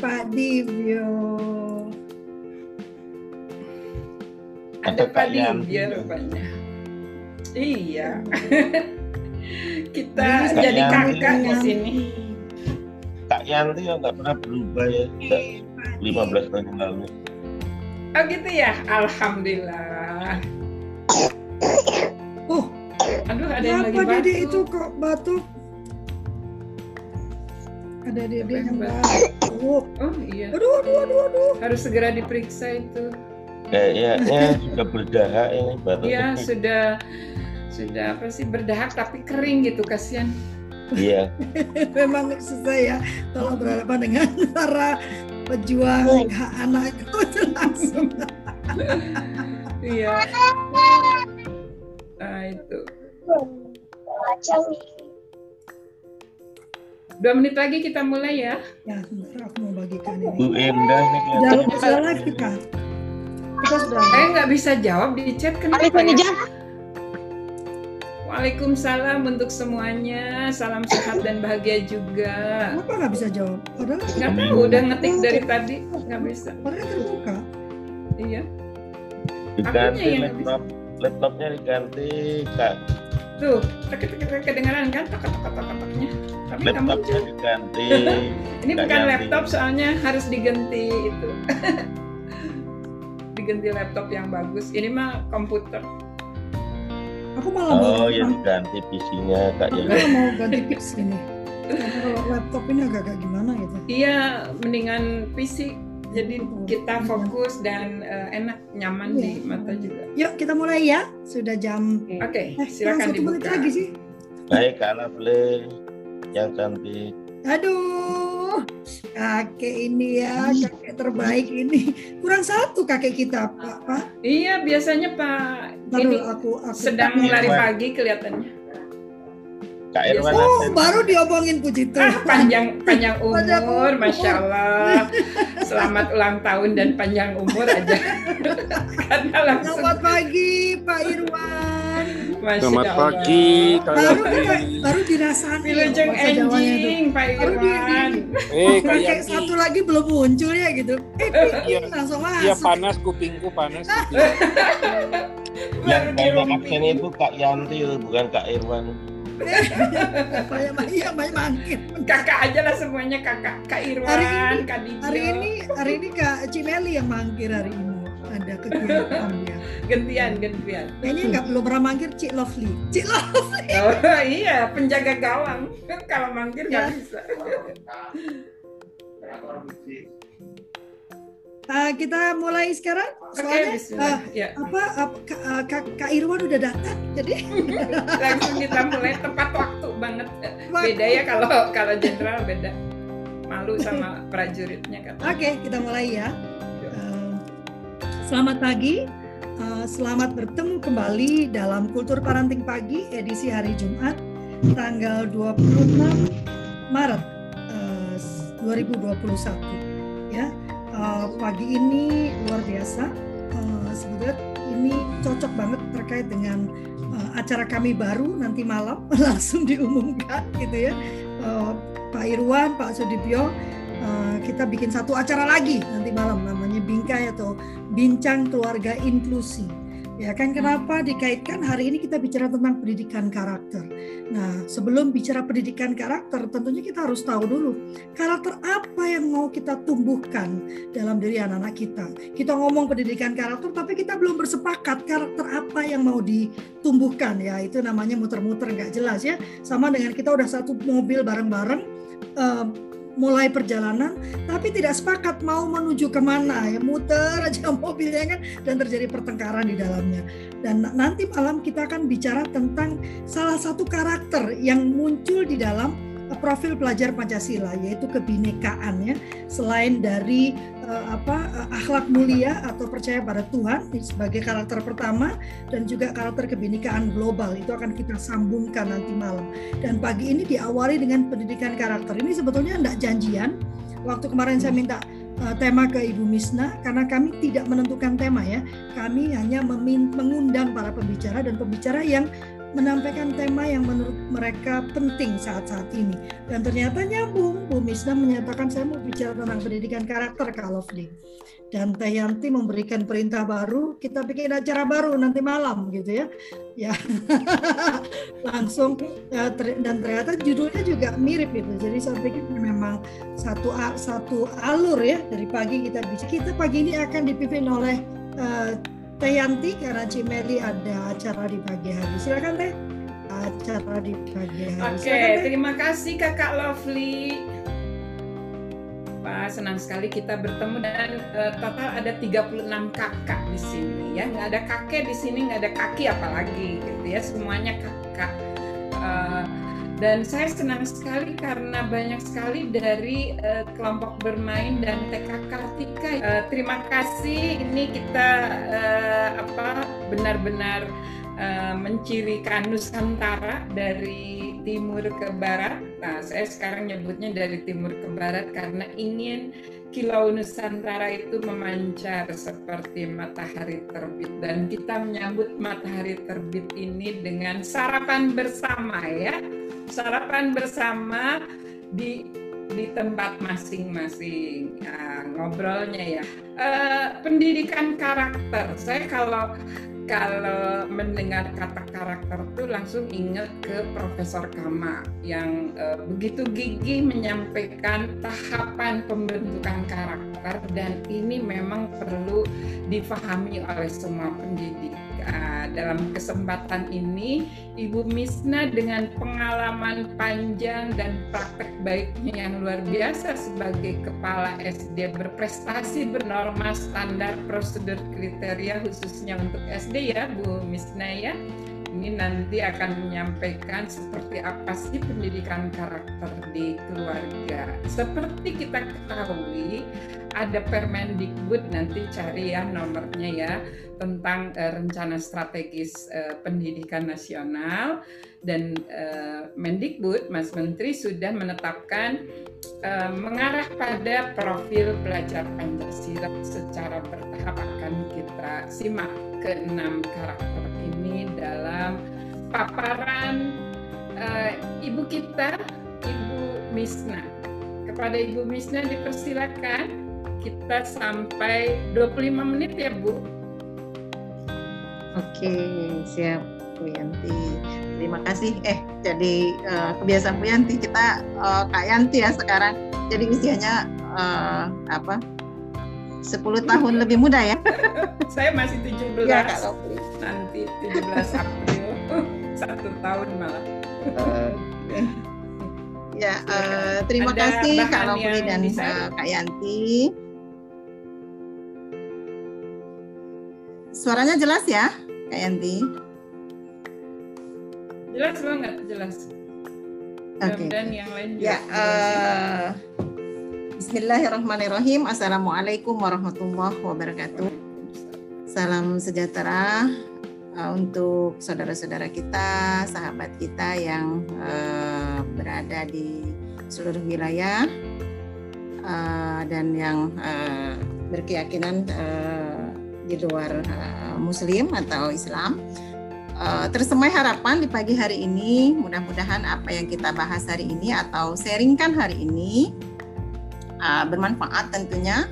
Pak Divyo. Ada Pak Divyo Yanti. rupanya. Iya. Kita jadi Kak Yanti. kakak di sini. Kak Yanti yang nggak pernah berubah ya sejak 15 tahun yang lalu. Oh gitu ya. Alhamdulillah. Oh, Aduh ada yang lagi batuk. Dede itu kok batuk? Ada Dede yang yang batuk? batuk. Oh iya. Aduh, aduh, aduh, aduh. Harus segera diperiksa itu. Kayaknya sudah berdahak ini baru. Iya sudah sudah apa sih berdahak tapi kering gitu kasihan. Iya. Memang susah ya kalau berhadapan dengan para pejuang hak anak itu langsung. Iya. Nah itu. Dua menit lagi kita mulai ya. Ya, sebentar aku mau bagikan ini. Bu Endah nih Jangan sudah live kita. Kita sudah. Saya nggak bisa jawab di chat kenapa ya? Waalaikumsalam untuk semuanya. Salam sehat dan bahagia juga. Kenapa nggak bisa jawab? Padahal Nggak tahu, udah ngetik dari tadi nggak bisa. padahal terbuka. Iya. Diganti laptop. Laptopnya diganti Kak. Tuh, kedengaran kan tok tok tok tok toknya. Tapi nggak muncul. diganti. Ini bukan ganti. laptop soalnya harus diganti itu. diganti laptop yang bagus. Ini mah komputer. Aku malah mau Oh ya diganti PC-nya Kak aku ya. mau ganti PC ini. Kalau laptop ini agak-agak gimana gitu. Iya, mendingan PC. Jadi kita fokus dan eh, enak, nyaman di Iya. mata juga. Yuk kita mulai ya. Sudah jam. Oke, Eh, kurang silakan satu menit dibuka. lagi sih. Baik Kak Lafle yang cantik. Aduh, kakek ini ya, kakek terbaik ini. Kurang satu kakek kita, Pak. Pak. Iya, biasanya Pak ini aku, aku sedang lari pagi kelihatannya. Kak Irwan Oh, baru diomongin puji Ah, Tuhan. panjang panjang Panjang umur, umur. masya Allah. Selamat ulang tahun dan panjang umur aja. Karena langsung, Selamat pagi, Pak Irwan. masya Selamat Allah. pagi, Kak Baru Yanti. baru Jawanya itu. enjing, Pak Irwan. Eh, Kayak satu lagi belum muncul ya gitu. Eh, Iya. langsung Iya masuk. panas kupingku panas. Yang Baru banyak dirumpi. absen itu Kak Yanti bukan Kak Irwan. Banyak iya banyak mangkit. Kakak aja lah semuanya kakak. Kak Irwan, Hari ini- Kak Didyo. Hari ini hari ini Kak Cimeli yang mangkir hari ini. Ada kegiatan. Gantian, gantian. Kayaknya nggak belum pernah mangkir Cik Lovely. Cik Lovely. Oh iya, penjaga gawang. Kalau mangkir nggak Ya. bisa. Ah, kita mulai sekarang. Oke, Soalnya bismillah. ah, Ya, apa, apa Kak, Kak, Kak Irwan udah datang. Jadi langsung kita mulai tepat waktu banget. Beda ya kalau kalau jenderal beda. Malu sama prajuritnya kan. Oke, kita mulai ya. Eh, selamat pagi. Eh, selamat bertemu kembali dalam Kultur Parenting Pagi edisi hari Jumat tanggal 26 Maret eh, 2021 ya. Eh, pagi ini luar biasa. Eh, sebetulnya ini cocok banget terkait dengan eh, acara kami baru nanti malam langsung diumumkan gitu ya. Eh, Pak Irwan, Pak Sudibyo Uh, kita bikin satu acara lagi nanti malam namanya Bingkai atau Bincang Keluarga Inklusi. Ya kan kenapa dikaitkan hari ini kita bicara tentang pendidikan karakter. Nah, sebelum bicara pendidikan karakter, tentunya kita harus tahu dulu karakter apa yang mau kita tumbuhkan dalam diri anak-anak kita. Kita ngomong pendidikan karakter tapi kita belum bersepakat karakter apa yang mau ditumbuhkan ya. Itu namanya muter-muter nggak jelas ya. Sama dengan kita udah satu mobil bareng-bareng eh, mulai perjalanan tapi tidak sepakat mau menuju ke mana. Ya muter aja mobilnya kan dan terjadi pertengkaran di dalamnya. Dan na- nanti malam kita akan bicara tentang salah satu karakter yang muncul di dalam profil pelajar Pancasila yaitu kebinekaan ya selain dari eh, apa eh, akhlak mulia atau percaya pada Tuhan sebagai karakter pertama dan juga karakter kebinekaan global itu akan kita sambungkan nanti malam dan pagi ini diawali dengan pendidikan karakter. Ini sebetulnya tidak janjian. Waktu kemarin saya minta uh, tema ke Ibu Misna karena kami tidak menentukan tema ya. Kami hanya mengundang para pembicara dan pembicara yang menyampaikan tema yang menurut mereka penting saat-saat ini. Dan ternyata nyambung, Bu Misna menyatakan saya mau bicara tentang pendidikan karakter Kak Lovely. Dan Teh Yanti memberikan perintah baru, kita bikin acara baru nanti malam gitu ya. Ya, langsung ter, dan ternyata judulnya juga mirip gitu. Jadi saya pikir memang satu satu alur ya dari pagi kita bisa. Kita pagi ini akan dipimpin oleh uh, Teh Yanti karena Cimeli ada acara di pagi hari. Silakan Teh. Acara di pagi hari. Oke, okay, terima kasih Kakak Lovely. Wah, senang sekali kita bertemu dan uh, total ada 36 kakak di sini ya. Nggak ada kakek di sini, nggak ada kaki apalagi gitu ya. Semuanya kakak. Uh, dan saya senang sekali karena banyak sekali dari uh, kelompok bermain dan TK Kartika. Uh, terima kasih. Ini kita uh, apa benar-benar uh, mencirikan Nusantara dari timur ke barat. Nah, saya sekarang nyebutnya dari timur ke barat karena ingin Kilau Nusantara itu memancar seperti matahari terbit. Dan kita menyambut matahari terbit ini dengan sarapan bersama ya. Sarapan bersama di di tempat masing-masing. Ya, ngobrolnya ya. Uh, pendidikan karakter. Saya kalau kalau mendengar kata karakter itu langsung ingat ke Profesor Kama yang uh, begitu gigih menyampaikan tahapan pembentukan karakter dan ini memang perlu difahami oleh semua pendidik. Uh, dalam kesempatan ini, Ibu Misna dengan pengalaman panjang dan praktek baiknya yang luar biasa sebagai kepala SD berprestasi bernorma standar prosedur kriteria khususnya untuk SD ya Bu Misna ya ini nanti akan menyampaikan seperti apa sih pendidikan karakter di keluarga. Seperti kita ketahui, ada Permendikbud nanti cari ya nomornya ya tentang uh, rencana strategis uh, pendidikan nasional dan uh, Mendikbud Mas Menteri sudah menetapkan uh, mengarah pada profil pelajar Pancasila secara bertahap akan kita simak keenam karakter ini dalam paparan uh, ibu kita, Ibu Misna. Kepada Ibu Misna dipersilakan kita sampai 25 menit ya Bu. Oke, siap Bu Yanti. Terima kasih. Eh, jadi uh, kebiasaan Bu Yanti kita uh, Kak Yanti ya sekarang. Jadi usianya uh, apa? 10 tahun lebih muda ya. Saya masih 17. Ya, Kak. Nanti 17 April. Satu tahun malah. Uh, ya, uh, terima Ada kasih Kak Lopli dan uh, Kak Yanti. Suaranya jelas ya, Kak Yanti? Jelas banget, jelas. Oke. Okay. Dan yang lain juga. Ya, uh, Bismillahirrahmanirrahim. Assalamualaikum warahmatullahi wabarakatuh. Salam sejahtera uh, untuk saudara-saudara kita, sahabat kita yang uh, berada di seluruh wilayah uh, dan yang berkeyakinan di luar Muslim atau Islam. Tersemai harapan di pagi hari ini, mudah-mudahan apa yang kita bahas hari ini atau sharingkan hari ini uh, bermanfaat tentunya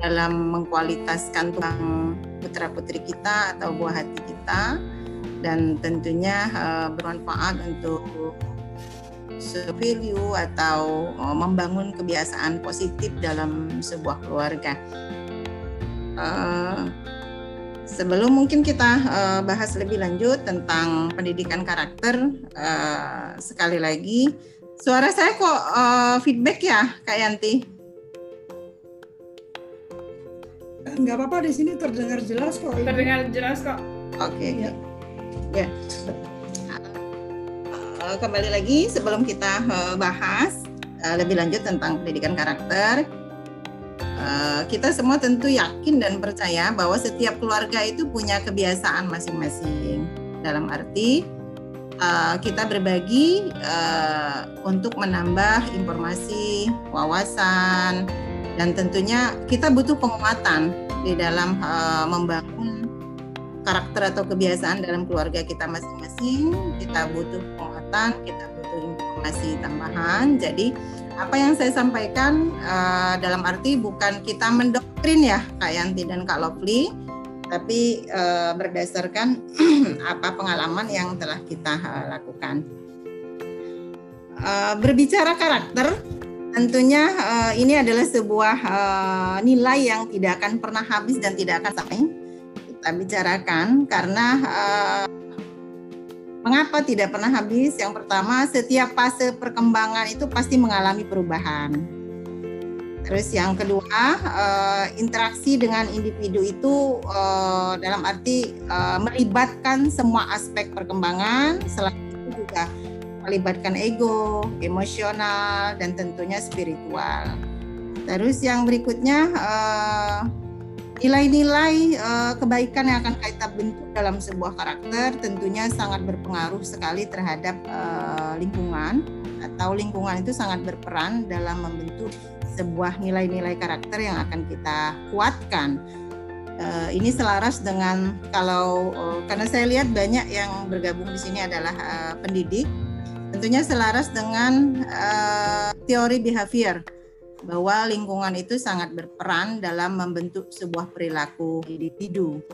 dalam mengkualitaskan tulang putra putri kita atau buah hati kita dan tentunya uh, bermanfaat untuk value atau uh, membangun kebiasaan positif dalam sebuah keluarga. Uh, sebelum mungkin kita uh, bahas lebih lanjut tentang pendidikan karakter, uh, sekali lagi Suara saya kok uh, feedback ya, Kak Yanti? Enggak apa-apa di sini terdengar jelas kok. Terdengar jelas kok. Oke. Okay. Ya. ya. Uh, kembali lagi sebelum kita uh, bahas uh, lebih lanjut tentang pendidikan karakter, uh, kita semua tentu yakin dan percaya bahwa setiap keluarga itu punya kebiasaan masing-masing. Dalam arti uh, kita berbagi uh, untuk menambah informasi, wawasan, dan tentunya kita butuh penguatan di dalam uh, membangun karakter atau kebiasaan dalam keluarga kita masing-masing. Kita butuh penguatan, kita butuh informasi tambahan. Jadi apa yang saya sampaikan uh, dalam arti bukan kita mendoktrin ya Kak Yanti dan Kak Lovely, tapi uh, berdasarkan apa pengalaman yang telah kita uh, lakukan. Uh, berbicara karakter, tentunya uh, ini adalah sebuah uh, nilai yang tidak akan pernah habis dan tidak akan sampai kita bicarakan karena uh, mengapa tidak pernah habis? Yang pertama, setiap fase perkembangan itu pasti mengalami perubahan. Terus yang kedua, uh, interaksi dengan individu itu uh, dalam arti uh, melibatkan semua aspek perkembangan, selain itu juga melibatkan ego, emosional, dan tentunya spiritual. Terus yang berikutnya nilai-nilai kebaikan yang akan kita bentuk dalam sebuah karakter tentunya sangat berpengaruh sekali terhadap lingkungan atau lingkungan itu sangat berperan dalam membentuk sebuah nilai-nilai karakter yang akan kita kuatkan. Uh, ini selaras dengan kalau uh, karena saya lihat banyak yang bergabung di sini adalah uh, pendidik tentunya selaras dengan uh, teori behavior bahwa lingkungan itu sangat berperan dalam membentuk sebuah perilaku individu.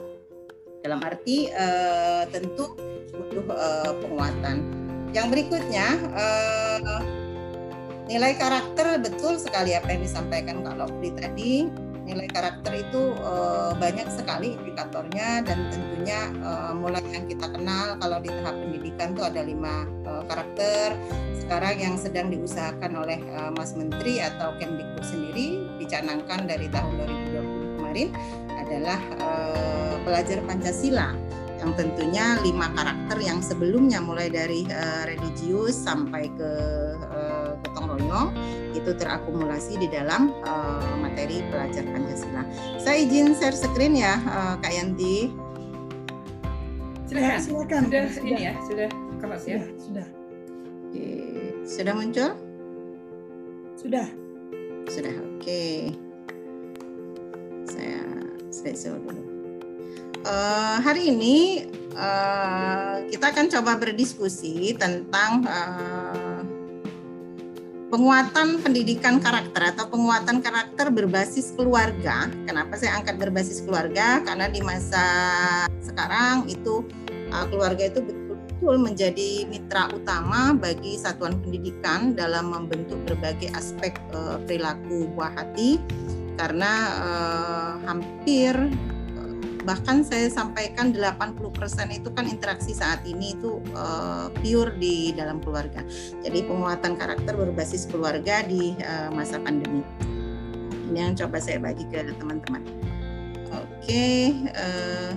Dalam arti uh, tentu butuh uh, penguatan. Yang berikutnya uh, nilai karakter betul sekali apa yang disampaikan Kak Lovely tadi. Nilai karakter itu uh, banyak sekali indikatornya dan tentunya uh, mulai yang kita kenal kalau di tahap pendidikan itu ada lima uh, karakter. Sekarang yang sedang diusahakan oleh uh, Mas Menteri atau Kemdikbud sendiri dicanangkan dari tahun 2020 kemarin adalah uh, pelajar Pancasila yang tentunya lima karakter yang sebelumnya mulai dari uh, religius sampai ke uh, gotong royong itu terakumulasi di dalam uh, materi pelajar Pancasila. Saya izin share screen ya, uh, Kak Yanti. Silakan. Silakan. Sudah, Sudah. ini ya, sudah kelas ya. Sudah, sudah, Oke. Sudah muncul? sudah. Sudah. Oke. Saya slideshow dulu. Uh, hari ini uh, kita akan coba berdiskusi tentang uh, penguatan pendidikan karakter atau penguatan karakter berbasis keluarga. Kenapa saya angkat berbasis keluarga? Karena di masa sekarang itu uh, keluarga itu betul-betul menjadi mitra utama bagi satuan pendidikan dalam membentuk berbagai aspek uh, perilaku buah hati. Karena uh, hampir bahkan saya sampaikan 80% itu kan interaksi saat ini itu uh, pure di dalam keluarga. Jadi penguatan karakter berbasis keluarga di uh, masa pandemi. Ini yang coba saya bagi ke teman-teman. Oke, uh,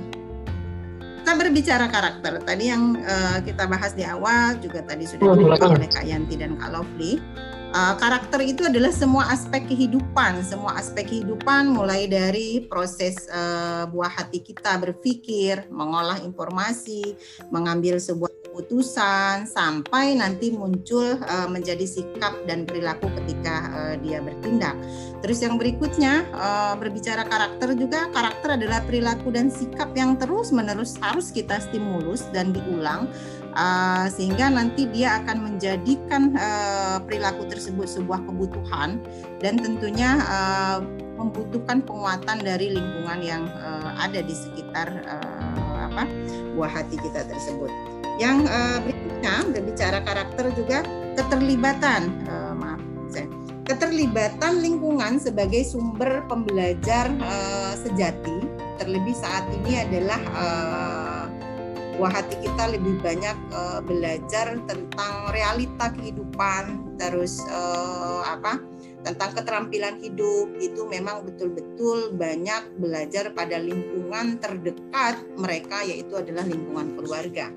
kita berbicara karakter. Tadi yang uh, kita bahas di awal juga tadi sudah dibahas oleh Kak Yanti dan Kak Lovely. Uh, karakter itu adalah semua aspek kehidupan, semua aspek kehidupan mulai dari proses uh, buah hati kita berpikir, mengolah informasi, mengambil sebuah keputusan sampai nanti muncul uh, menjadi sikap dan perilaku ketika uh, dia bertindak. Terus yang berikutnya uh, berbicara karakter juga karakter adalah perilaku dan sikap yang terus-menerus harus kita stimulus dan diulang Uh, sehingga nanti dia akan menjadikan uh, perilaku tersebut sebuah kebutuhan dan tentunya uh, membutuhkan penguatan dari lingkungan yang ada di sekitar apa buah hati kita tersebut. Yang uh, berikutnya berbicara karakter juga keterlibatan, maaf keterlibatan lingkungan sebagai sumber pembelajar uh, sejati terlebih saat ini adalah uh, buah hati kita lebih banyak uh, belajar tentang realita kehidupan terus uh, apa tentang keterampilan hidup itu memang betul-betul banyak belajar pada lingkungan terdekat mereka yaitu adalah lingkungan keluarga.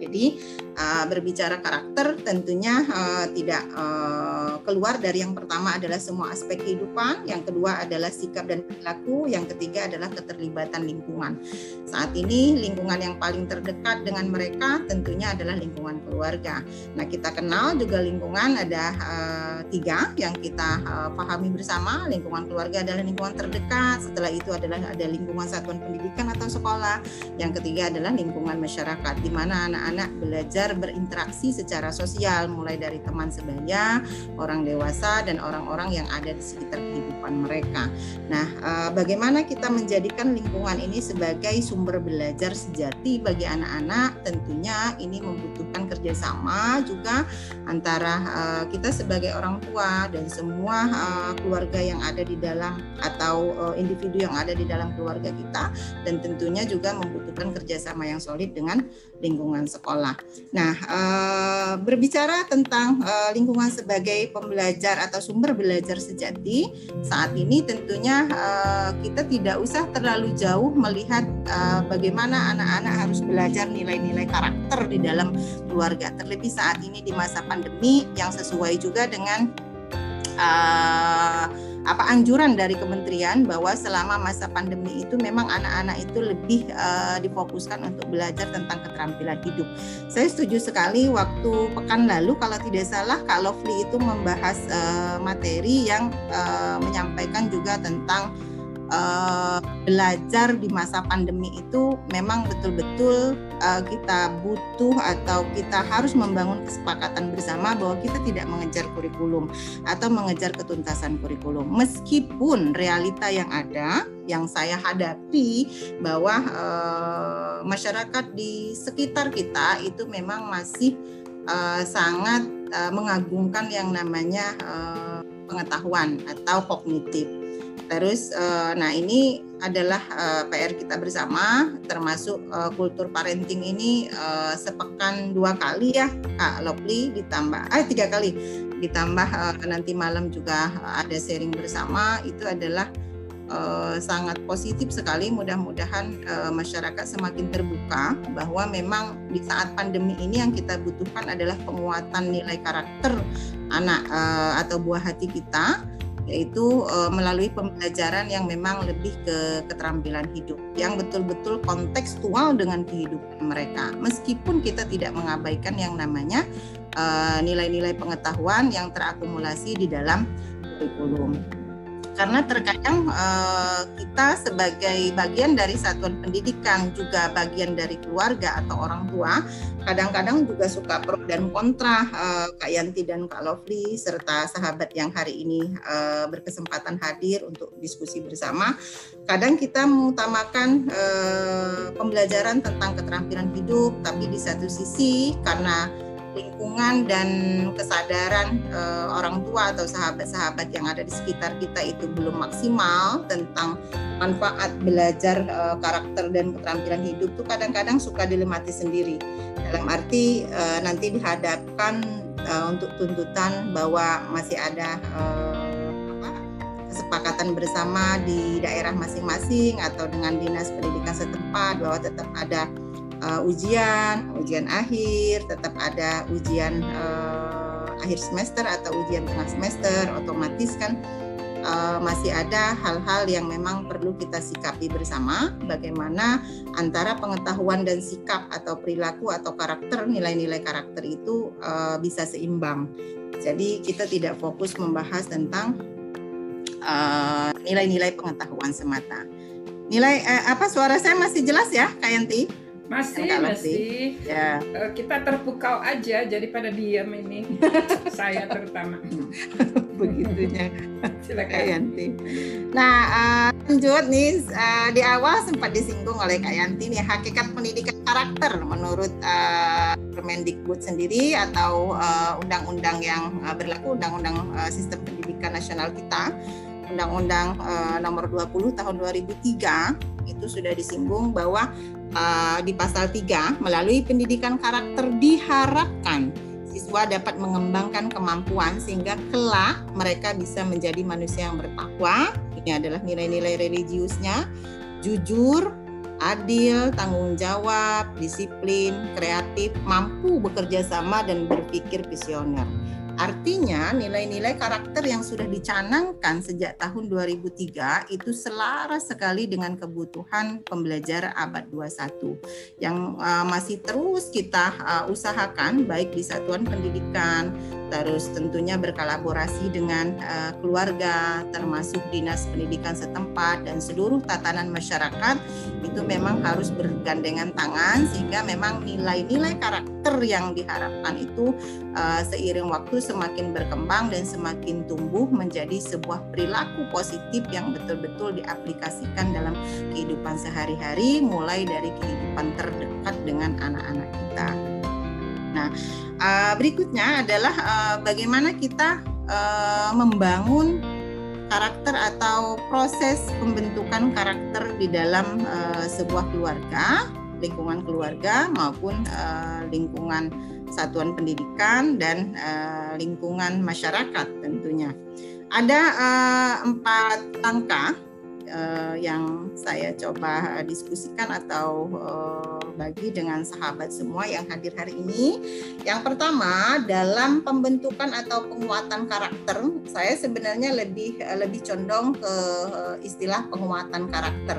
Jadi uh, berbicara karakter tentunya uh, tidak uh, keluar dari yang pertama adalah semua aspek kehidupan, yang kedua adalah sikap dan perilaku, yang ketiga adalah keterlibatan lingkungan. Saat ini lingkungan yang paling terdekat dengan mereka tentunya adalah lingkungan keluarga. Nah kita kenal juga lingkungan ada uh, tiga yang kita uh, pahami bersama. Lingkungan keluarga adalah lingkungan terdekat. Setelah itu adalah ada lingkungan satuan pendidikan atau sekolah. Yang ketiga adalah lingkungan masyarakat, di mana anak-anak belajar berinteraksi secara sosial mulai dari teman sebaya, orang dewasa dan orang-orang yang ada di sekitar kehidupan mereka. Nah, eh, bagaimana kita menjadikan lingkungan ini sebagai sumber belajar sejati bagi anak-anak? Tentunya ini membutuhkan kerjasama juga antara eh, kita sebagai orang tua dan semua eh, keluarga yang ada di dalam atau individu yang ada di dalam keluarga kita dan tentunya juga membutuhkan kerjasama yang solid dengan lingkungan sekolah. Nah, uh, berbicara tentang uh, lingkungan sebagai pembelajar atau sumber belajar sejati, saat ini tentunya uh, kita tidak usah terlalu jauh melihat uh, bagaimana anak-anak harus belajar nilai-nilai karakter di dalam keluarga. Terlebih saat ini di masa pandemi yang sesuai juga dengan uh, apa anjuran dari kementerian bahwa selama masa pandemi itu memang anak-anak itu lebih uh, difokuskan untuk belajar tentang keterampilan hidup. Saya setuju sekali waktu pekan lalu kalau tidak salah Kak Lovely itu membahas uh, materi yang uh, menyampaikan juga tentang uh, belajar di masa pandemi itu memang betul-betul uh, kita butuh atau kita harus membangun kesepakatan bersama bahwa kita tidak mengejar kurikulum atau mengejar ketuntasan kurikulum. Meskipun realita yang ada yang saya hadapi bahwa uh, masyarakat di sekitar kita itu memang masih uh, sangat uh, mengagungkan yang namanya uh, pengetahuan atau kognitif Terus, uh, nah ini adalah uh, eh, PR kita bersama, termasuk uh, kultur parenting ini uh, sepekan dua kali ya, Kak Lovely ditambah, eh tiga kali ditambah uh, nanti malam juga ada sharing bersama. Itu adalah uh, sangat positif sekali. Mudah-mudahan uh, masyarakat semakin terbuka bahwa memang di saat pandemi ini yang kita butuhkan adalah penguatan nilai karakter anak uh, atau buah hati kita yaitu uh, melalui pembelajaran yang memang lebih ke keterampilan hidup yang betul-betul kontekstual dengan kehidupan mereka. Meskipun kita tidak mengabaikan yang namanya eh, nilai-nilai uh, pengetahuan yang terakumulasi di dalam kurikulum karena terkadang uh, kita sebagai bagian dari satuan pendidikan juga bagian dari keluarga atau orang tua kadang-kadang juga suka pro dan kontra uh, Kak Yanti dan Kak Lovely serta sahabat yang hari ini uh, berkesempatan hadir untuk diskusi bersama. Kadang kita mengutamakan uh, pembelajaran tentang keterampilan hidup tapi di satu sisi karena lingkungan dan kesadaran uh, orang tua atau sahabat-sahabat yang ada di sekitar kita itu belum maksimal tentang manfaat belajar uh, karakter dan keterampilan hidup tuh kadang-kadang suka dilematis sendiri. Dalam arti uh, nanti dihadapkan uh, untuk tuntutan bahwa masih ada uh, kesepakatan bersama di daerah masing-masing atau dengan dinas pendidikan setempat bahwa tetap ada uh, ujian, ujian akhir, tetap ada ujian uh, akhir semester atau ujian tengah semester, otomatis kan uh, masih ada hal-hal yang memang perlu kita sikapi bersama bagaimana antara pengetahuan dan sikap atau perilaku atau karakter nilai-nilai karakter itu uh, bisa seimbang. Jadi kita tidak fokus membahas tentang nilai-nilai uh, pengetahuan semata. Nilai eh, apa suara saya masih jelas ya, Kak Masih, masih. Ya. Uh, kita terpukau aja jadi pada diam ini. Saya terutama. Begitunya. Silakan Yanti. Nah, uh, lanjut nih uh, di awal sempat disinggung oleh Kak Yanti nih hakikat pendidikan karakter menurut uh, Permendikbud sendiri atau undang-undang uh, yang uh, berlaku undang-undang uh, sistem pendidikan nasional kita. Undang-Undang uh, nomor 20 tahun 2003 itu sudah disinggung bahwa uh, di pasal 3 melalui pendidikan karakter diharapkan siswa dapat mengembangkan kemampuan sehingga kelak mereka bisa menjadi manusia yang bertakwa. Ini adalah nilai-nilai religiusnya, jujur, adil, tanggung jawab, disiplin, kreatif, mampu bekerja sama dan berpikir visioner. Artinya nilai-nilai karakter yang sudah dicanangkan sejak tahun 2003 itu selaras sekali dengan kebutuhan pembelajar abad 21 yang uh, masih terus kita uh, usahakan baik di satuan pendidikan, terus tentunya berkolaborasi dengan uh, keluarga termasuk dinas pendidikan setempat dan seluruh tatanan masyarakat itu memang harus bergandengan tangan sehingga memang nilai-nilai karakter yang diharapkan itu uh, seiring waktu semakin berkembang dan semakin tumbuh menjadi sebuah perilaku positif yang betul-betul diaplikasikan dalam kehidupan sehari-hari mulai dari kehidupan terdekat dengan anak-anak kita. Nah, uh, berikutnya adalah uh, bagaimana kita membangun karakter atau proses pembentukan karakter di dalam uh, sebuah keluarga, lingkungan keluarga maupun uh, lingkungan satuan pendidikan dan uh, lingkungan masyarakat tentunya. Ada uh, empat langkah uh, yang saya coba diskusikan atau uh, bagi dengan sahabat semua yang hadir hari ini. Yang pertama dalam pembentukan atau penguatan karakter, saya sebenarnya lebih lebih condong ke istilah penguatan karakter.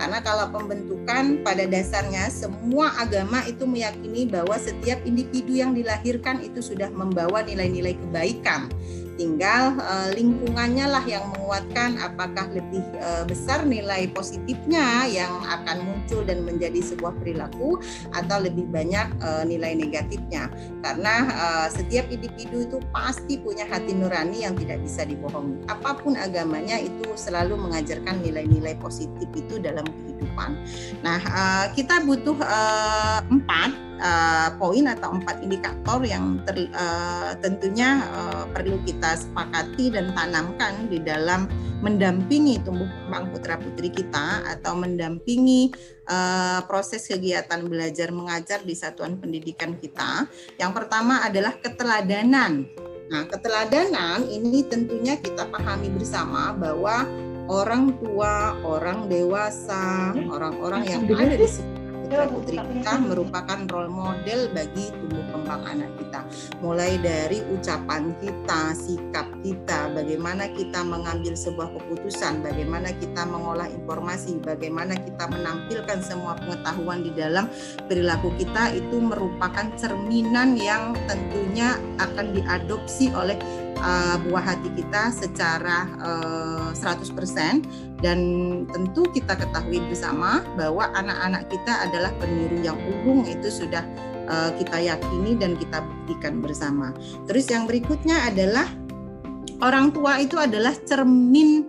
Karena kalau pembentukan pada dasarnya semua agama itu meyakini bahwa setiap individu yang dilahirkan itu sudah membawa nilai-nilai kebaikan tinggal uh, lingkungannya lah yang menguatkan apakah lebih uh, besar nilai positifnya yang akan muncul dan menjadi sebuah perilaku atau lebih banyak uh, nilai negatifnya. Karena uh, setiap individu itu pasti punya hati nurani yang tidak bisa dibohongi. Apa pun agamanya itu selalu mengajarkan nilai-nilai positif itu dalam kehidupan. Nah uh, kita butuh uh, empat uh, poin atau empat indikator yang ter, uh, tentunya uh, perlu kita sepakati dan tanamkan di dalam mendampingi tumbuh kembang putra putri kita atau mendampingi uh, proses kegiatan belajar mengajar di satuan pendidikan kita. Yang pertama adalah keteladanan. Nah, keteladanan ini tentunya kita pahami bersama bahwa orang tua, orang dewasa, orang-orang yang ada di sekitar putra putri kita merupakan role model bagi tumbuh kembang anak kita. Mulai dari ucapan kita, sikap kita, bagaimana kita mengambil sebuah keputusan, bagaimana kita mengolah informasi, bagaimana kita menampilkan semua pengetahuan di dalam perilaku kita itu merupakan cerminan yang tentunya akan diadopsi oleh uh, buah hati kita secara uh, eh, 100% dan tentu kita ketahui bersama bahwa anak-anak kita adalah peniru yang umum itu sudah uh, kita yakini dan kita buktikan bersama. Terus yang berikutnya adalah orang tua itu adalah cermin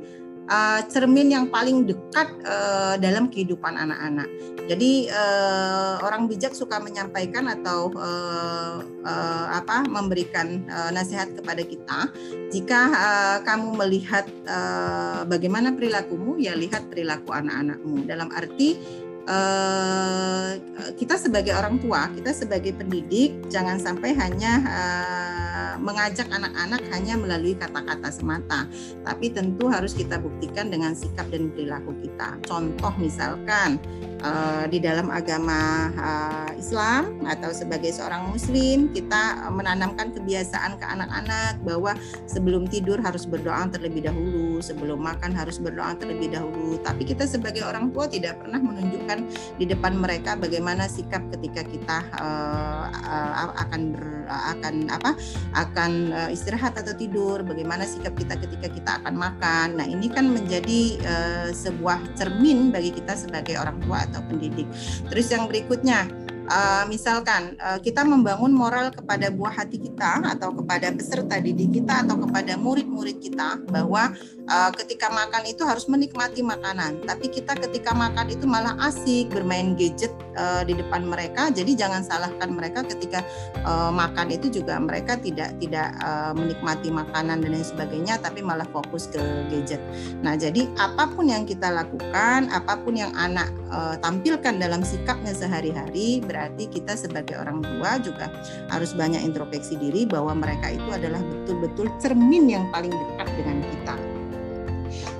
uh, cermin yang paling dekat uh, dalam kehidupan anak-anak. Jadi uh, orang bijak suka menyampaikan atau uh, uh, apa memberikan uh, nasihat kepada kita. Jika uh, kamu melihat uh, bagaimana perilakumu, ya lihat perilaku anak-anakmu. Dalam arti uh, kita sebagai orang tua, kita sebagai pendidik, jangan sampai hanya uh, mengajak anak-anak hanya melalui kata-kata semata, tapi tentu harus kita buktikan dengan sikap dan perilaku kita. Contoh misalkan uh, di dalam agama uh, Islam atau sebagai seorang muslim kita menanamkan kebiasaan ke anak-anak bahwa sebelum tidur harus berdoa terlebih dahulu, sebelum makan harus berdoa terlebih dahulu. Tapi kita sebagai orang tua tidak pernah menunjukkan di depan mereka bagaimana sikap ketika kita uh, uh, akan ber, akan apa akan uh, istirahat atau tidur, bagaimana sikap kita ketika kita akan makan. Nah, ini kan menjadi uh, sebuah cermin bagi kita sebagai orang tua atau pendidik. Terus yang berikutnya uh, misalkan uh, kita membangun moral kepada buah hati kita atau kepada peserta didik kita atau kepada murid-murid kita bahwa uh, ketika makan itu harus menikmati makanan. Tapi kita ketika makan itu malah asik bermain gadget uh, di depan mereka. Jadi jangan salahkan mereka ketika uh, makan itu juga mereka tidak tidak uh, menikmati makanan dan lain sebagainya tapi malah fokus ke gadget. Nah jadi apa pun yang kita lakukan apa pun yang anak uh, tampilkan dalam sikapnya sehari-hari berarti kita sebagai orang tua juga harus banyak introspeksi diri bahwa mereka itu adalah betul-betul cermin yang paling dekat dengan kita.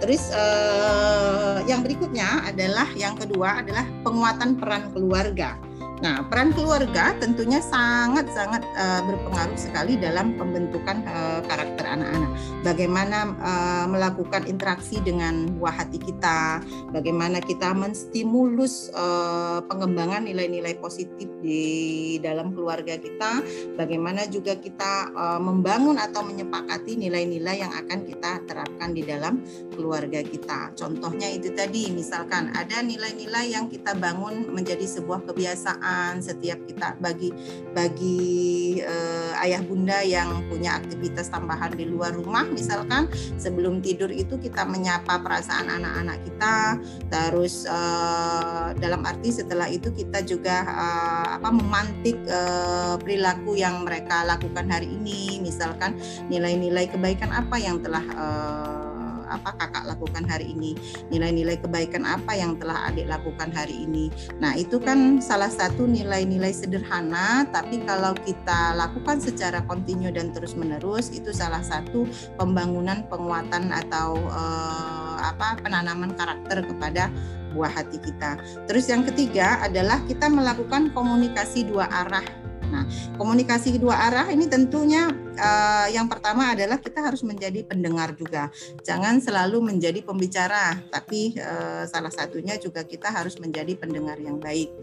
Terus eh, yang berikutnya adalah yang kedua adalah penguatan peran keluarga. Nah, peran keluarga tentunya sangat-sangat uh, berpengaruh sekali dalam pembentukan uh, karakter anak-anak. Bagaimana uh, melakukan interaksi dengan buah hati kita, bagaimana kita menstimulus uh, pengembangan nilai-nilai positif di dalam keluarga kita, bagaimana juga kita uh, membangun atau menyepakati nilai-nilai yang akan kita terapkan di dalam keluarga kita. Contohnya itu tadi, misalkan ada nilai-nilai yang kita bangun menjadi sebuah kebiasaan setiap kita bagi bagi uh, ayah bunda yang punya aktivitas tambahan di luar rumah misalkan sebelum tidur itu kita menyapa perasaan anak-anak kita terus uh, dalam arti setelah itu kita juga uh, apa memantik uh, perilaku yang mereka lakukan hari ini misalkan nilai-nilai kebaikan apa yang telah uh, apa kakak lakukan hari ini, nilai-nilai kebaikan apa yang telah adik lakukan hari ini. Nah, itu kan salah satu nilai-nilai sederhana, tapi kalau kita lakukan secara kontinu dan terus-menerus, itu salah satu pembangunan penguatan atau eh, apa penanaman karakter kepada buah hati kita. Terus yang ketiga adalah kita melakukan komunikasi dua arah Nah, komunikasi dua arah ini tentunya uh, yang pertama adalah kita harus menjadi pendengar juga. Jangan selalu menjadi pembicara, tapi uh, salah satunya juga kita harus menjadi pendengar yang baik.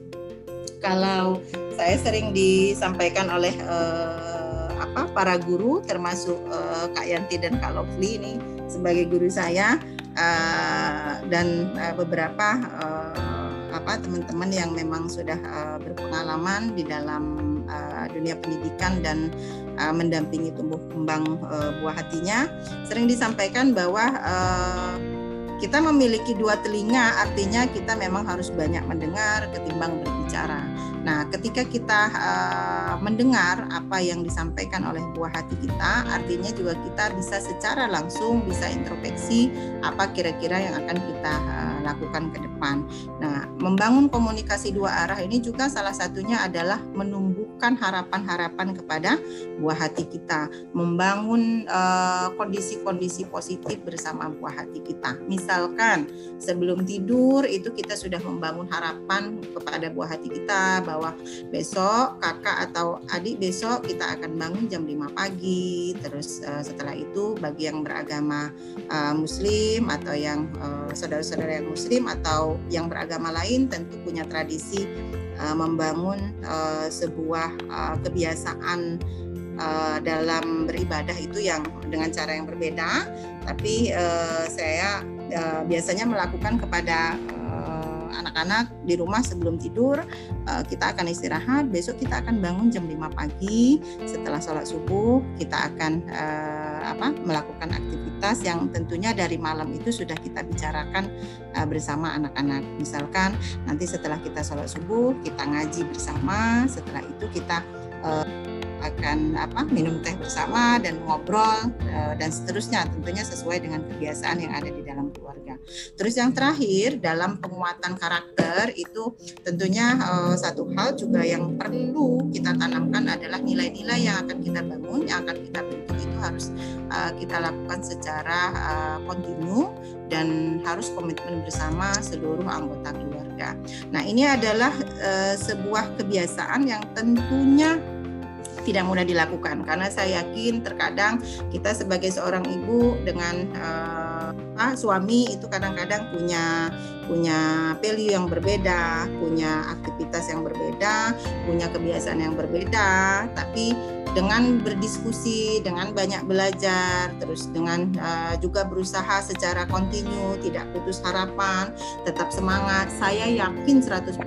Kalau saya sering disampaikan oleh uh, apa para guru termasuk uh, Kak Yanti dan Kak Lovely ini sebagai guru saya uh, dan uh, beberapa uh, apa teman-teman yang memang sudah uh, berpengalaman di dalam uh, dunia pendidikan dan uh, mendampingi tumbuh kembang uh, buah hatinya sering disampaikan bahwa uh, kita memiliki dua telinga artinya kita memang harus banyak mendengar ketimbang berbicara. Nah, ketika kita uh, mendengar apa yang disampaikan oleh buah hati kita, artinya juga kita bisa secara langsung bisa introspeksi apa kira-kira yang akan kita uh, lakukan ke depan. Nah, membangun komunikasi dua arah ini juga salah satunya adalah menumbuhkan harapan-harapan kepada buah hati kita, membangun kondisi-kondisi uh, positif bersama buah hati kita. Misalkan sebelum tidur itu kita sudah membangun harapan kepada buah hati kita bahwa besok kakak atau adik besok kita akan bangun jam 5 pagi. Terus uh, setelah itu bagi yang beragama uh, muslim atau yang uh, saudara-saudara yang muslim atau yang beragama lain tentu punya tradisi uh, membangun uh, sebuah uh, kebiasaan uh, dalam beribadah itu yang dengan cara yang berbeda. Tapi uh, saya uh, biasanya melakukan kepada anak-anak di rumah sebelum tidur kita akan istirahat. Besok kita akan bangun jam 5 pagi. Setelah sholat subuh kita akan apa melakukan aktivitas yang tentunya dari malam itu sudah kita bicarakan uh, bersama anak-anak. Misalkan nanti setelah kita sholat subuh kita ngaji bersama, setelah itu kita uh, akan apa minum teh bersama dan ngobrol uh, dan seterusnya tentunya sesuai dengan kebiasaan yang ada di dalam keluarga. Terus yang terakhir dalam penguatan karakter itu tentunya uh, satu hal juga yang perlu kita tanamkan adalah nilai-nilai yang akan kita bangun, yang akan kita bentuk itu harus uh, kita lakukan secara kontinu dan harus komitmen bersama seluruh anggota keluarga. Nah, ini adalah sebuah kebiasaan yang tentunya tidak mudah dilakukan. Karena saya yakin terkadang kita sebagai seorang ibu dengan uh, suami itu kadang-kadang punya punya value yang berbeda, punya aktivitas yang berbeda, punya kebiasaan yang berbeda, tapi dengan berdiskusi, dengan banyak belajar, terus dengan uh, juga berusaha secara kontinu, tidak putus harapan, tetap semangat. Saya yakin 100%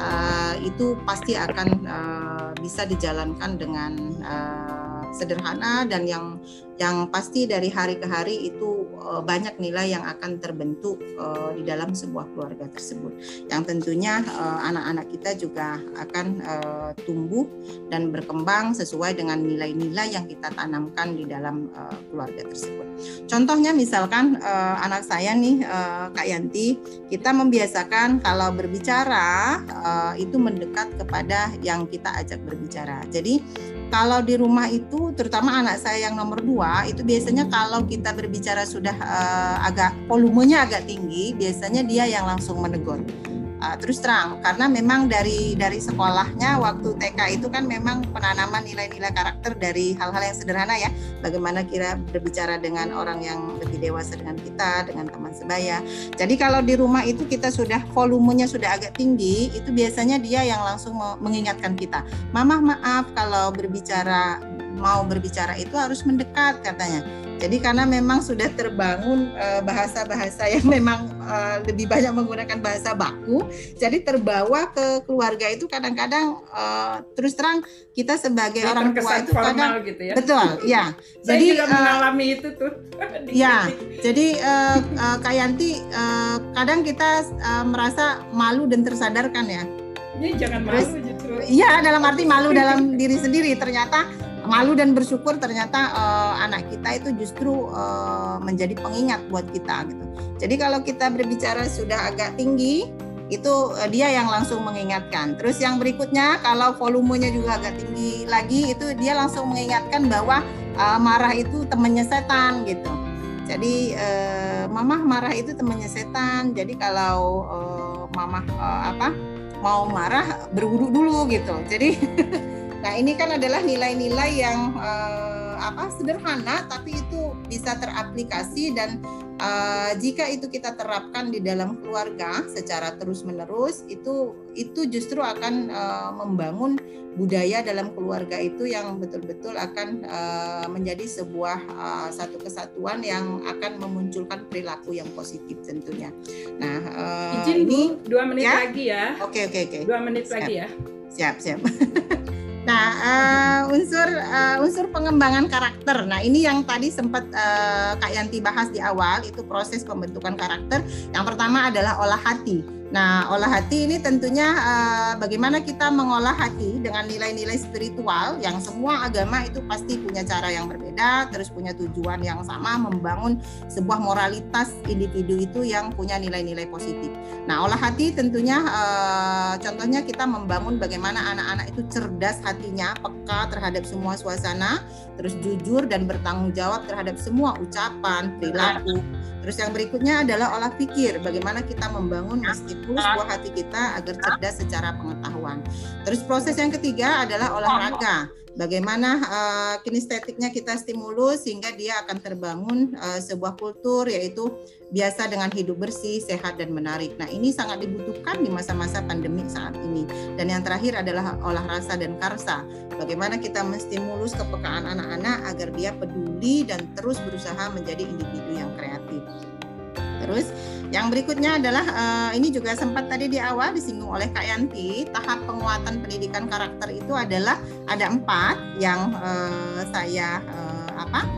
uh, itu pasti akan uh, bisa dijalankan dengan uh, sederhana dan yang yang pasti dari hari ke hari itu uh, banyak nilai yang akan terbentuk uh, di dalam sebuah keluarga tersebut. Yang tentunya uh, anak-anak kita juga akan uh, tumbuh dan berkembang sesuai dengan nilai-nilai yang kita tanamkan di dalam keluarga tersebut. Contohnya misalkan anak saya nih Kak Yanti, kita membiasakan kalau berbicara itu mendekat kepada yang kita ajak berbicara. Jadi kalau di rumah itu, terutama anak saya yang nomor dua, itu biasanya kalau kita berbicara sudah uh, agak volumenya agak tinggi, biasanya dia yang langsung menegur. Uh, terus terang karena memang dari dari sekolahnya waktu TK itu kan memang penanaman nilai-nilai karakter dari hal-hal yang sederhana ya. Bagaimana kira berbicara dengan orang yang lebih dewasa dengan kita dengan teman sebaya. Jadi kalau di rumah itu kita sudah volumenya sudah agak tinggi itu biasanya dia yang langsung mengingatkan kita. Mama maaf kalau berbicara mau berbicara itu harus mendekat katanya jadi karena memang sudah terbangun eh, bahasa-bahasa yang memang uh, lebih banyak menggunakan bahasa baku, jadi terbawa ke keluarga itu kadang-kadang uh, terus terang kita sebagai jadi orang tua itu kadang gitu ya. betul, ya. Saya jadi juga uh, mengalami itu tuh. ya, jadi uh, uh, Kak Yanti uh, kadang kita uh, merasa malu dan tersadarkan ya. Ini jangan malu justru. Iya, dalam arti malu dalam diri sendiri ternyata malu dan bersyukur ternyata uh, anak kita itu justru uh, menjadi pengingat buat kita gitu. Jadi kalau kita berbicara sudah agak tinggi itu uh, dia yang langsung mengingatkan. Terus yang berikutnya kalau volumenya juga agak tinggi lagi itu dia langsung mengingatkan bahwa uh, marah itu temannya setan gitu. Jadi uh, mamah marah itu temannya setan. Jadi kalau uh, mamah uh, apa mau marah berwudu dulu gitu. Jadi Nah, ini kan adalah nilai-nilai yang uh, apa sederhana tapi itu bisa teraplikasi dan uh, jika itu kita terapkan di dalam keluarga secara terus-menerus itu itu justru akan uh, membangun budaya dalam keluarga itu yang betul-betul akan uh, menjadi sebuah uh, satu kesatuan yang akan memunculkan perilaku yang positif tentunya. Nah, uh, Izin ini Bu, dua menit ya? lagi ya. Oke oke oke. Dua menit siap. lagi ya. Siap siap. Nah, uh, unsur uh, unsur pengembangan karakter. Nah, ini yang tadi sempat uh, Kak Yanti bahas di awal itu proses pembentukan karakter. Yang pertama adalah olah hati. Nah, olah hati ini tentunya uh, bagaimana kita mengolah hati dengan nilai-nilai spiritual yang semua agama itu pasti punya cara yang berbeda, terus punya tujuan yang sama membangun sebuah moralitas individu itu yang punya nilai-nilai positif. Nah, olah hati tentunya uh, contohnya kita membangun bagaimana anak-anak itu cerdas hatinya, peka terhadap semua suasana, terus jujur dan bertanggung jawab terhadap semua ucapan, perilaku. Terus yang berikutnya adalah olah pikir, bagaimana kita membangun meski stimulus buah hati kita agar cerdas secara pengetahuan. Terus proses yang ketiga adalah olahraga. Bagaimana uh, kinestetiknya kita stimulus sehingga dia akan terbangun uh, sebuah kultur yaitu biasa dengan hidup bersih, sehat dan menarik. Nah, ini sangat dibutuhkan di masa-masa pandemi saat ini. Dan yang terakhir adalah olah rasa dan karsa. Bagaimana kita menstimulus kepekaan anak-anak agar dia peduli dan terus berusaha menjadi individu yang kreatif. Terus yang berikutnya adalah uh, ini juga sempat tadi di awal disinggung oleh Kak Yanti tahap penguatan pendidikan karakter itu adalah ada empat yang uh, saya uh, apa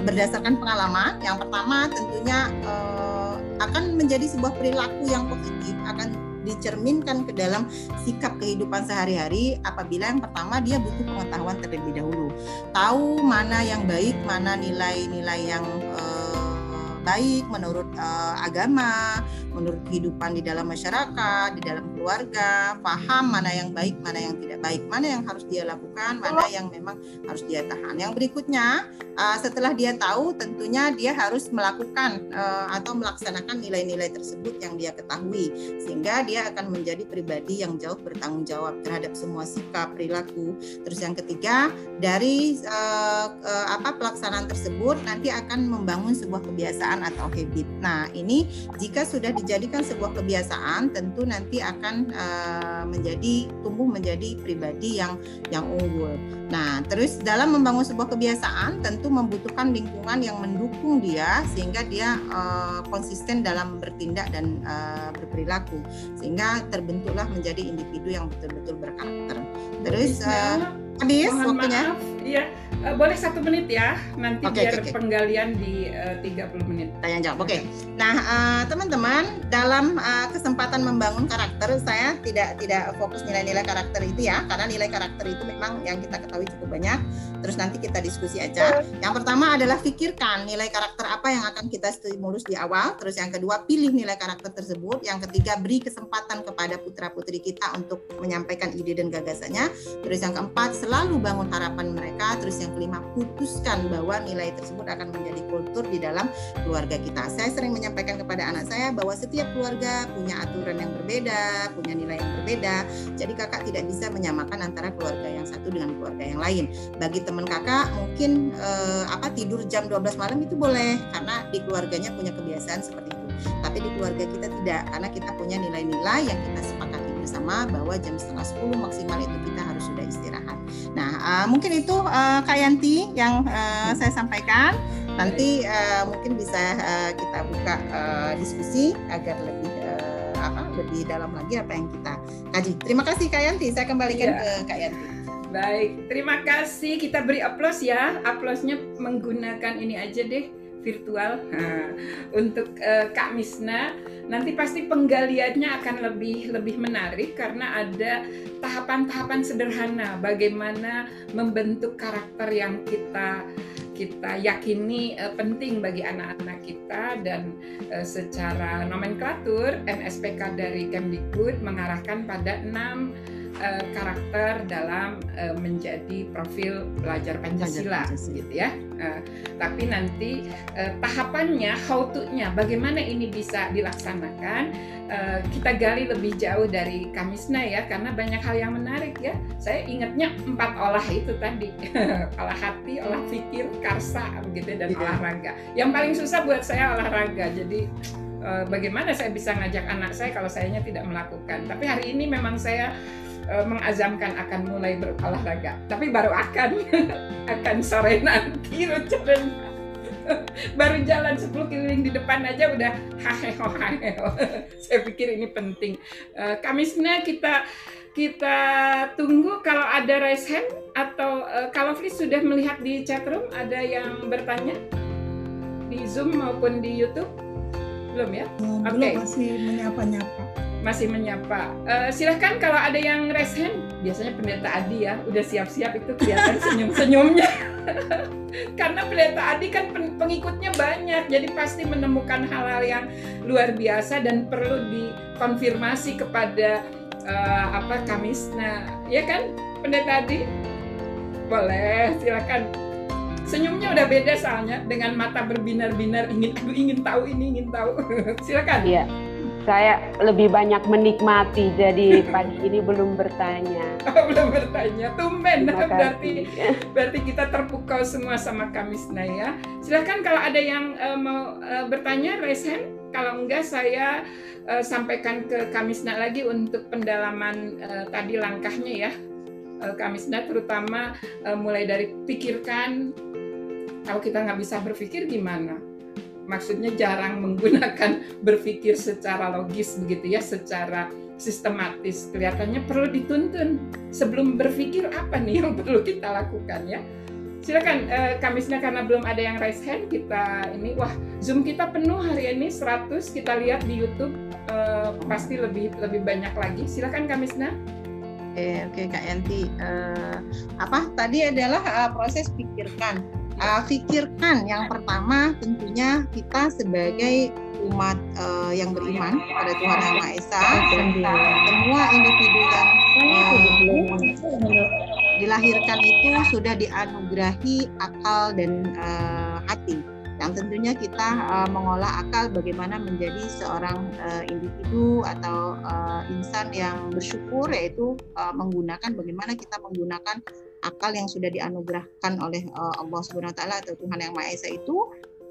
berdasarkan pengalaman. Yang pertama tentunya uh, akan menjadi sebuah perilaku yang positif akan dicerminkan ke dalam sikap kehidupan sehari-hari apabila yang pertama dia butuh pengetahuan terlebih dahulu tahu mana yang baik mana nilai-nilai yang uh, baik menurut uh, agama, menurut kehidupan di dalam masyarakat, di dalam keluarga, paham mana yang baik, mana yang tidak baik, mana yang harus dia lakukan, mana yang memang harus dia tahan. Yang berikutnya, uh, setelah dia tahu, tentunya dia harus melakukan uh, atau melaksanakan nilai-nilai tersebut yang dia ketahui, sehingga dia akan menjadi pribadi yang jauh bertanggung jawab terhadap semua sikap, perilaku. Terus yang ketiga, dari uh, uh, apa pelaksanaan tersebut nanti akan membangun sebuah kebiasaan atau habit. Nah, ini jika sudah dijadikan sebuah kebiasaan, tentu nanti akan uh, menjadi tumbuh menjadi pribadi yang yang unggul. Nah, terus dalam membangun sebuah kebiasaan tentu membutuhkan lingkungan yang mendukung dia sehingga dia uh, konsisten dalam bertindak dan uh, berperilaku sehingga terbentuklah menjadi individu yang betul-betul berkarakter. Terus uh, habis waktunya. Maaf Iya, eh, boleh satu menit ya. Nanti Oke, biar oke. penggalian di eh, 30 menit. Tanya jawab. Oke. Nah, eh, teman-teman, dalam eh, kesempatan membangun karakter, saya tidak tidak fokus nilai-nilai karakter itu ya, karena nilai karakter itu memang yang kita ketahui cukup banyak. Terus nanti kita diskusi aja. Yang pertama adalah pikirkan nilai karakter apa yang akan kita stimulus di awal. Terus yang kedua, pilih nilai karakter tersebut. Yang ketiga, beri kesempatan kepada putra-putri kita untuk menyampaikan ide dan gagasannya. Terus yang keempat, selalu bangun harapan mereka. Terus yang kelima, putuskan bahwa nilai tersebut akan menjadi kultur di dalam keluarga kita. Saya sering menyampaikan kepada anak saya bahwa setiap keluarga punya aturan yang berbeda, punya nilai yang berbeda. Jadi kakak tidak bisa menyamakan antara keluarga yang satu dengan keluarga yang lain. Bagi teman kakak mungkin eh, apa tidur jam 12 malam itu boleh karena di keluarganya punya kebiasaan seperti itu. Tapi di keluarga kita tidak karena kita punya nilai-nilai yang kita sepakati bersama bahwa jam setengah 10 maksimal itu kita harus sudah istirahat. Nah, eh, mungkin itu eh, Kak Yanti yang eh, saya sampaikan. Nanti eh, mungkin bisa eh, kita buka eh, diskusi agar lebih eh, apa lebih dalam lagi apa yang kita kaji. Terima kasih Kak Yanti. Saya kembalikan Iya. ke Kak Yanti. Baik, terima kasih. Kita beri aplaus ya. Aplausnya menggunakan ini aja deh virtual Nah, untuk eh, Kak Misna. Nanti pasti penggaliannya akan lebih lebih menarik karena ada tahapan-tahapan sederhana bagaimana membentuk karakter yang kita kita yakini eh, penting bagi anak-anak kita dan eh, secara nomenklatur NSPK dari Kemdikbud mengarahkan pada enam eh, karakter dalam eh, menjadi profil pelajar Pancasila, Pancasila. gitu ya. Eh, tapi nanti eh, tahapannya, how to-nya, bagaimana ini bisa dilaksanakan, eh, kita gali lebih jauh dari Kamisna ya, karena banyak hal yang menarik ya. Saya ingatnya empat olah itu tadi, olah hati, olah pikir, karsa, begitu dan Iya. olahraga. Yang paling susah buat saya olahraga, jadi bagaimana saya bisa ngajak anak saya kalau sayanya tidak melakukan. Tapi hari ini memang saya eh, mengazamkan akan mulai berolahraga. Tapi baru akan akan sore nanti rencana. baru jalan 10 keliling di depan aja udah haheho haheho. Saya pikir ini penting. Eh, Kamisnya kita kita tunggu kalau ada raise hand atau eh, kalau Fris sudah melihat di chatroom ada yang bertanya di Zoom maupun di YouTube belum ya? Oke. Belum masih menyapa-nyapa. Masih menyapa. Eh, silahkan kalau ada yang raise hand, biasanya pendeta Adi ya, udah siap-siap itu kelihatan senyum-senyumnya. Karena pendeta Adi kan pen- pengikutnya banyak, jadi pasti menemukan hal-hal yang luar biasa dan perlu dikonfirmasi kepada eh, apa Kamisna, ya kan, pendeta Adi? Boleh, silakan. Senyumnya udah beda soalnya dengan mata berbinar-binar ingin aduh ingin tahu ini ingin tahu. silakan. Iya, saya lebih banyak menikmati, jadi pagi ini belum bertanya. Oh, belum bertanya. Tumben berarti berarti kita terpukau semua sama Kamisna ya. Silakan kalau ada yang eh, mau eh, bertanya raise hand. Kalau enggak saya eh, sampaikan ke Kamisna lagi untuk pendalaman eh, tadi langkahnya ya. Eh, Kamisna terutama eh, mulai dari pikirkan kalau kita nggak bisa berpikir gimana? Maksudnya jarang menggunakan berpikir secara logis begitu ya, secara sistematis. Kelihatannya perlu dituntun sebelum berpikir apa nih yang perlu kita lakukan ya. Silakan eh, Kamisna karena belum ada yang raise hand kita ini wah Zoom kita penuh hari ini 100 kita lihat di YouTube eh, pasti lebih lebih banyak lagi. Silakan Kamisna. Oke, oke Kak Yanti. Eh, apa tadi adalah eh, proses pikirkan. Pikirkan yang pertama tentunya kita sebagai umat eh, yang beriman pada Tuhan Yang Maha Esa dan semua individu yang eh, dilahirkan itu sudah dianugerahi akal dan eh, hati. Yang tentunya kita eh, mengolah akal bagaimana menjadi seorang eh, individu atau eh, insan yang bersyukur yaitu eh, menggunakan bagaimana kita menggunakan akal yang sudah dianugerahkan oleh eh, Allah Subhanahu taala atau Tuhan Yang Maha Esa itu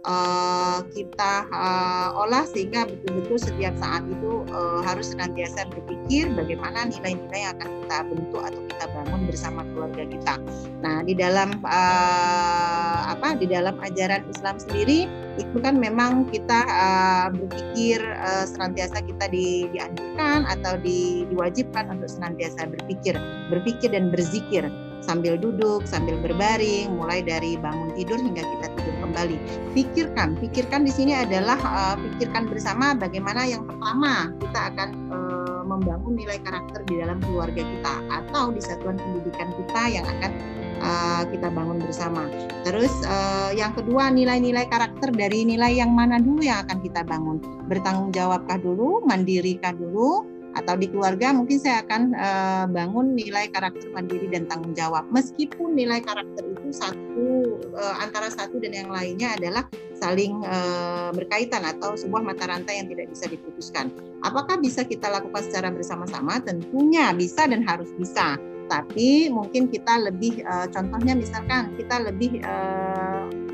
eh, kita eh, olah sehingga betul-betul setiap saat itu eh, harus senantiasa berpikir bagaimana nilai-nilai yang akan kita bentuk atau kita bangun bersama keluarga kita. Nah, di dalam eh, apa di dalam ajaran Islam sendiri itu kan memang kita eh, berpikir eh, senantiasa kita di, dianjurkan atau di, diwajibkan untuk senantiasa berpikir, berpikir dan berzikir. Sambil duduk, sambil berbaring, mulai dari bangun tidur hingga kita tidur kembali. Pikirkan, pikirkan di sini adalah uh, pikirkan bersama bagaimana yang pertama kita akan uh, membangun nilai karakter di dalam keluarga kita atau di satuan pendidikan kita yang akan uh, kita bangun bersama. Terus uh, yang kedua nilai-nilai karakter dari nilai yang mana dulu yang akan kita bangun? Bertanggung jawabkah dulu, mandirikah dulu, atau di keluarga mungkin saya akan uh, bangun nilai karakter mandiri dan tanggung jawab. Meskipun nilai karakter itu satu uh, antara satu dan yang lainnya adalah saling uh, berkaitan atau sebuah mata rantai yang tidak bisa diputuskan. Apakah bisa kita lakukan secara bersama-sama? Tentunya bisa dan harus bisa tapi mungkin kita lebih uh, contohnya misalkan kita lebih uh,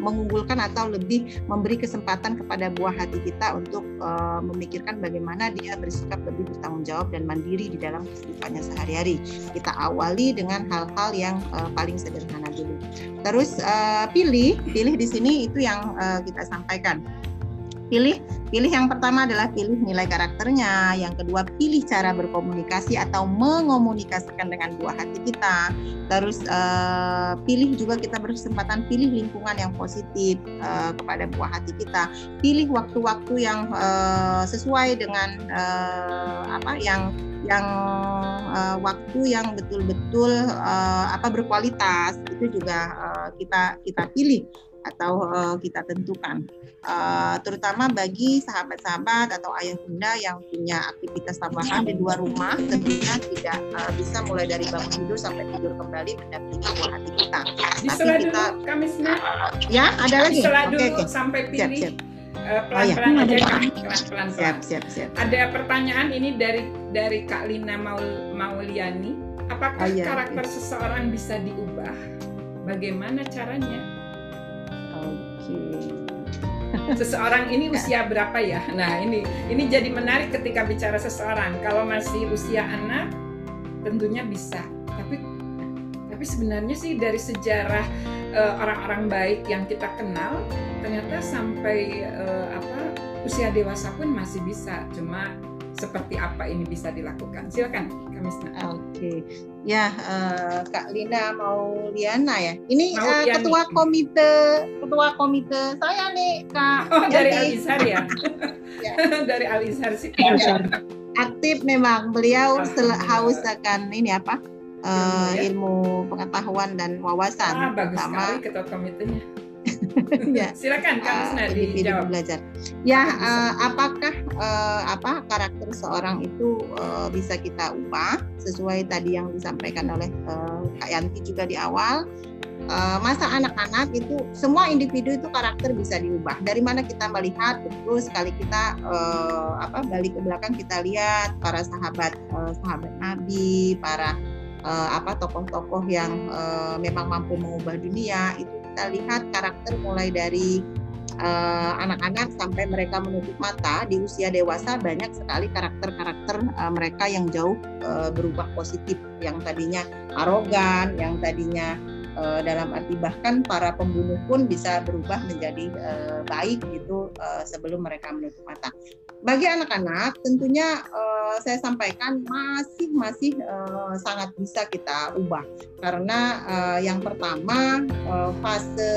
mengunggulkan atau lebih memberi kesempatan kepada buah hati kita untuk uh, memikirkan bagaimana dia bersikap lebih bertanggung jawab dan mandiri di dalam kehidupannya sehari-hari. Kita awali dengan hal-hal yang uh, paling sederhana dulu. Terus uh, pilih, pilih di sini itu yang uh, kita sampaikan pilih pilih yang pertama adalah pilih nilai karakternya. Yang kedua pilih cara berkomunikasi atau mengomunikasikan dengan buah hati kita. Terus uh, pilih juga kita berkesempatan pilih lingkungan yang positif uh, kepada buah hati kita. Pilih waktu-waktu yang uh, sesuai dengan uh, apa yang yang uh, waktu yang betul-betul uh, apa berkualitas. Itu juga uh, kita kita pilih atau uh, kita tentukan. Uh, terutama bagi sahabat-sahabat atau ayah bunda yang punya aktivitas tambahan di luar rumah, tentunya tidak uh, bisa mulai dari bangun tidur sampai tidur kembali mendampingi buah hati kita. Tapi kita, dulu. Ya, ada lagi. Setelah dulu okay, sampai pilih. Siap, siap. pelan-pelan oh, ya. aja pelan-pelan. Siap, siap, siap. Ada pertanyaan ini dari dari Kak Lina Maul, Mauliani. Apakah oh, iya, karakter iya. seseorang bisa diubah? Bagaimana caranya? Seseorang ini usia berapa ya? Nah, ini ini jadi menarik ketika bicara seseorang. Kalau masih usia anak tentunya bisa. Tapi tapi sebenarnya sih dari sejarah uh, orang-orang baik yang kita kenal ternyata sampai uh, apa usia dewasa pun masih bisa. Cuma seperti apa ini bisa dilakukan. Silakan, Kamisna. Oke, okay. ya uh, Kak Lina mau Liana ya. Ini uh, ketua komite, ketua komite saya nih Kak. Oh dari Alizar ya? ya. dari Alizar sih. Ya. Aktif memang beliau haus akan ini apa? Uh, ilmu pengetahuan dan wawasan. Ah, bagus sekali ketua komitenya ya. Silakan Kak Musna uh, dijawab. belajar. Ya, uh, apakah uh, apa karakter seorang itu uh, bisa kita ubah sesuai tadi yang disampaikan oleh uh, Kak Yanti juga di awal? Uh, masa anak-anak itu semua individu itu karakter bisa diubah. Dari mana kita melihat betul sekali kita uh, apa balik ke belakang kita lihat para sahabat uh, sahabat Nabi, para uh, apa tokoh-tokoh yang uh, memang mampu mengubah dunia itu kita lihat karakter mulai dari eh, anak-anak uh, sampai mereka menutup mata di usia dewasa banyak sekali karakter-karakter uh, mereka yang jauh uh, berubah positif. Yang tadinya arogan yang tadinya uh, dalam arti bahkan para pembunuh pun bisa berubah menjadi uh, baik gitu uh, sebelum mereka menutup mata. Bagi anak-anak tentunya uh, saya sampaikan masih masih uh, sangat bisa kita ubah. Karena uh, yang pertama uh, fase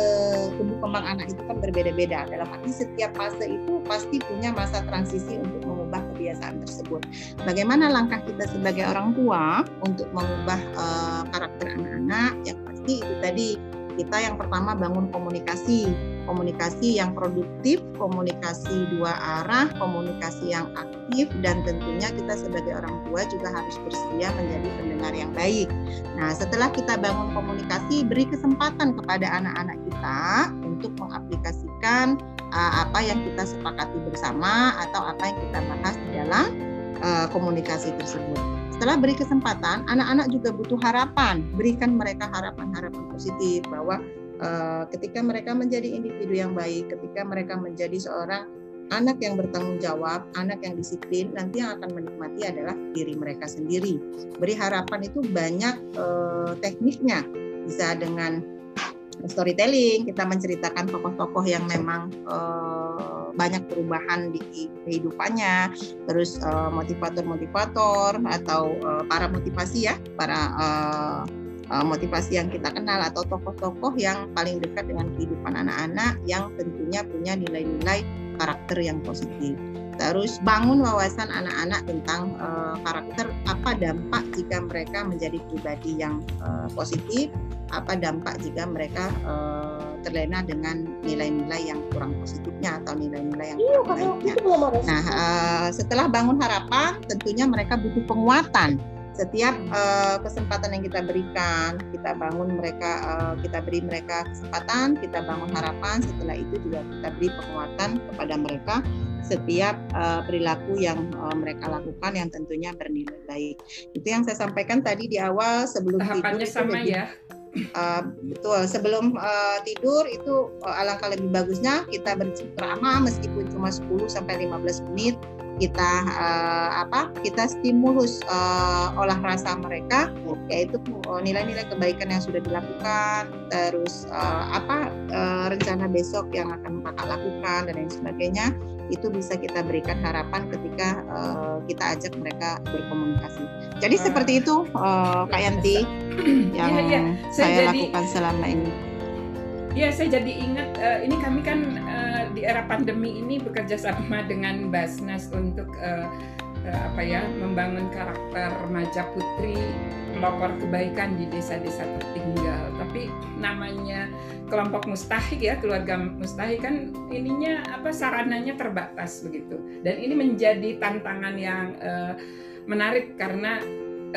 tumbuh kembang anak itu kan berbeda-beda. Dalam arti setiap fase itu pasti punya masa transisi untuk mengubah kebiasaan tersebut. Bagaimana langkah kita sebagai orang tua untuk mengubah uh, karakter anak-anak? Yang pasti itu tadi kita yang pertama bangun komunikasi, komunikasi yang produktif, komunikasi dua arah, komunikasi yang aktif, dan tentunya kita sebagai orang tua juga harus bersedia menjadi pendengar yang baik. Nah, setelah kita bangun komunikasi, beri kesempatan kepada anak-anak kita untuk mengaplikasikan uh, apa yang kita sepakati bersama atau apa yang kita bahas di dalam uh, komunikasi tersebut. Setelah beri kesempatan, anak-anak juga butuh harapan. Berikan mereka harapan-harapan positif bahwa uh, ketika mereka menjadi individu yang baik, ketika mereka menjadi seorang anak yang bertanggung jawab, anak yang disiplin, nanti yang akan menikmati adalah diri mereka sendiri. Beri harapan itu banyak uh, tekniknya, bisa dengan storytelling, kita menceritakan tokoh-tokoh yang memang uh, banyak perubahan di kehidupannya, terus motivator motivator-motivator atau uh, para motivasi ya, para uh, uh, motivasi yang kita kenal atau tokoh-tokoh yang paling dekat dengan kehidupan anak-anak yang tentunya punya nilai-nilai karakter yang positif. Terus bangun wawasan anak-anak tentang uh, karakter apa dampak jika mereka menjadi pribadi yang uh, positif, apa dampak jika mereka uh, terlena dengan nilai-nilai yang kurang positifnya atau nilai-nilai yang kurang baiknya. Nah, uh, setelah bangun harapan, tentunya mereka butuh penguatan setiap uh, kesempatan yang kita berikan, kita bangun mereka, uh, kita beri mereka kesempatan, kita bangun harapan. Setelah itu juga kita beri penguatan kepada mereka setiap uh, perilaku yang uh, mereka lakukan yang tentunya bernilai baik. Itu yang saya sampaikan tadi di awal sebelum Tahapannya tidur. sama lebih, ya. Uh, betul. Sebelum uh, tidur itu uh, alangkah lebih bagusnya kita berceramah meskipun cuma 10 sampai 15 menit kita uh, apa kita stimulus uh, olah rasa mereka yaitu nilai-nilai uh, kebaikan yang sudah dilakukan terus uh, apa uh, rencana besok yang akan kakak lakukan dan lain sebagainya itu bisa kita berikan harapan ketika uh, kita ajak mereka berkomunikasi jadi uh, seperti itu uh, Kak Yanti yang ya, ya. Saya, saya jadi, lakukan selama ini Ya, saya jadi ingat uh, ini kami kan uh, di era pandemi ini bekerja sama dengan Basnas untuk uh, uh, apa ya membangun karakter remaja putri pelopor kebaikan di desa-desa tertinggal. Tapi namanya kelompok mustahik ya keluarga mustahik kan ininya apa sarananya terbatas begitu. Dan ini menjadi tantangan yang uh, menarik karena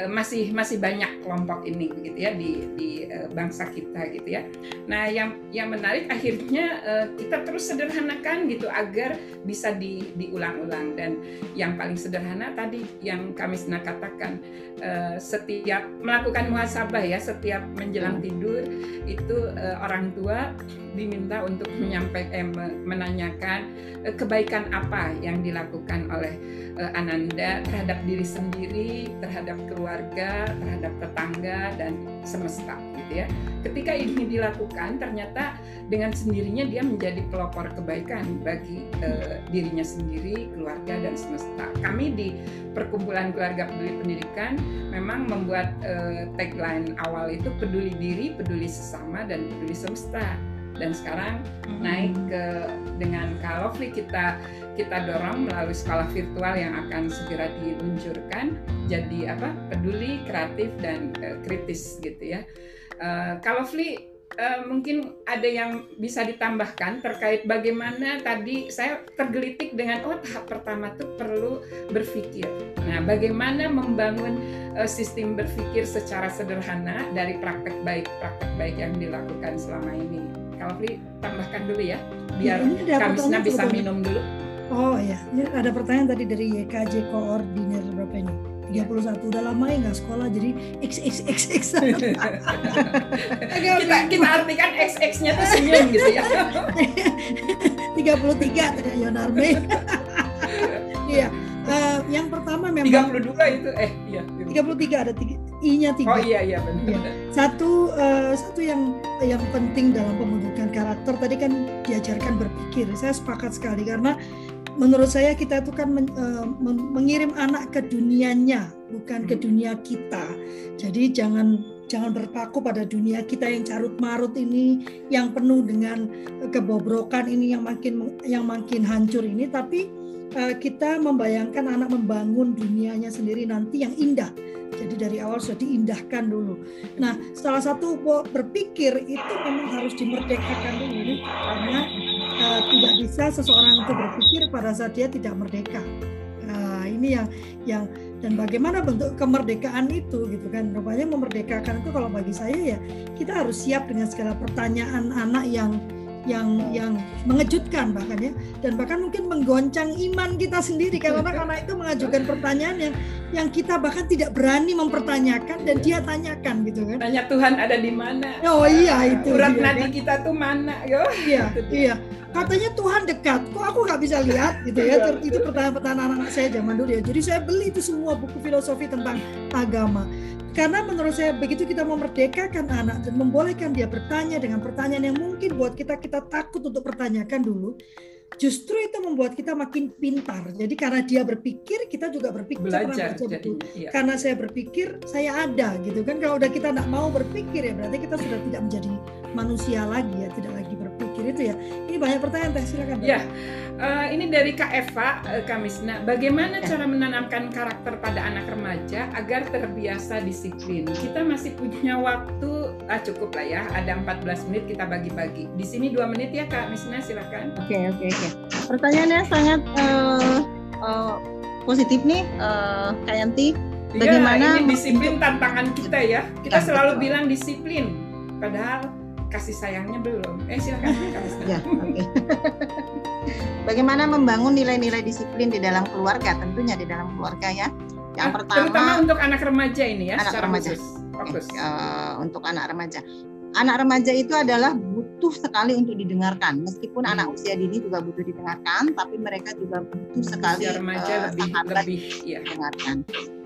masih masih banyak kelompok ini gitu ya di di uh, bangsa kita gitu ya. Nah, yang yang menarik akhirnya uh, kita terus sederhanakan gitu agar bisa di diulang-ulang dan yang paling sederhana tadi yang kami senang katakan setiap melakukan muhasabah ya setiap menjelang tidur itu orang tua diminta untuk menyampaikan eh, menanyakan eh, kebaikan apa yang dilakukan oleh eh, Ananda terhadap diri sendiri, terhadap keluarga, terhadap tetangga dan semesta gitu ya. Ketika ini dilakukan ternyata dengan sendirinya dia menjadi pelopor kebaikan bagi uh, dirinya sendiri, keluarga dan semesta. Kami di perkumpulan keluarga peduli pendidikan memang membuat uh, tagline awal itu peduli diri, peduli sesama dan peduli semesta dan sekarang hmm. naik ke dengan Kalofli kita kita dorong melalui sekolah virtual yang akan segera diluncurkan jadi apa peduli kreatif dan uh, kritis gitu ya uh, Kalofli Uh, mungkin ada yang bisa ditambahkan terkait bagaimana tadi saya tergelitik dengan oh tahap pertama itu perlu berpikir. Nah, bagaimana membangun uh, sistem berpikir secara sederhana dari praktek baik praktek baik yang dilakukan selama ini. Kalvi tambahkan dulu ya, biar ya, Kamisna bisa sebetulnya. minum dulu. Oh ya, ini ada pertanyaan tadi dari YKJ Koordinir berapa ini? 31 udah lama ya nggak sekolah jadi XXXX kita kita artikan XX-nya tuh senyum gitu ya 33 tadi Yonarme iya uh, yang pertama memang 32 itu eh iya 33 ada tiga I-nya tiga. Oh iya iya benar. Iya. Satu uh, satu yang yang penting dalam pembentukan karakter tadi kan diajarkan berpikir. Saya sepakat sekali karena menurut saya kita itu kan men, uh, mengirim anak ke dunianya bukan ke hmm. dunia kita. Jadi jangan jangan berpaku pada dunia kita yang carut marut ini, yang penuh dengan kebobrokan ini yang makin yang makin hancur ini, tapi uh, kita membayangkan anak membangun dunianya sendiri nanti yang indah jadi dari awal sudah diindahkan dulu. Nah, salah satu berpikir itu memang harus dimerdekakan dulu karena uh, tidak bisa seseorang itu berpikir pada saat dia tidak merdeka. Nah, ini yang yang dan bagaimana bentuk kemerdekaan itu gitu kan rupanya memerdekakan itu kalau bagi saya ya kita harus siap dengan segala pertanyaan anak yang yang yang mengejutkan bahkan ya. Dan bahkan mungkin menggoncang iman kita sendiri karena karena itu mengajukan pertanyaan yang yang kita bahkan tidak berani mempertanyakan dan dia tanyakan gitu kan. Tanya Tuhan ada di mana? Oh iya itu urat nadi kan? kita tuh mana yo? Iya iya katanya Tuhan dekat, kok aku nggak bisa lihat gitu ya? Ter- Itu pertanyaan-pertanyaan anak saya zaman dulu ya. Jadi saya beli itu semua buku filosofi tentang agama. Karena menurut saya begitu kita memerdekakan anak dan membolehkan dia bertanya dengan pertanyaan yang mungkin buat kita kita takut untuk pertanyakan dulu, justru itu membuat kita makin pintar. Jadi karena dia berpikir, kita juga berpikir. Belajar jadinya. Iya. karena saya berpikir saya ada gitu kan kalau udah kita tidak mau berpikir ya berarti kita sudah tidak menjadi manusia lagi ya tidak lagi itu ya ini banyak pertanyaan teh silakan. Ya, eh, ini dari Kak Eva eh, Kamisna. Bagaimana Ya. cara menanamkan karakter pada anak remaja agar terbiasa disiplin? Kita masih punya waktu, ah, cukup lah ya. Ada 14 menit kita bagi-bagi. Di sini dua menit ya Kak Misna, silakan. Oke oke oke. Pertanyaannya sangat eh, eh, positif nih, eh, Kak Yanti. Bagaimana ya, ini disiplin tantangan kita ya. Kita Ya, selalu bilang disiplin, padahal kasih sayangnya belum. Eh silakan. Ya, oke. Bagaimana membangun nilai-nilai disiplin di dalam keluarga? Tentunya di dalam keluarga ya. Yang Ah, pertama terutama untuk anak remaja ini ya, Anak remaja. khusus. Fokus. eh, untuk anak remaja. Anak remaja itu adalah butuh sekali untuk didengarkan. Meskipun Hmm. anak usia dini juga butuh didengarkan, tapi mereka juga butuh sekali Usia remaja eh, lebih sahabat lebih ya. didengarkan.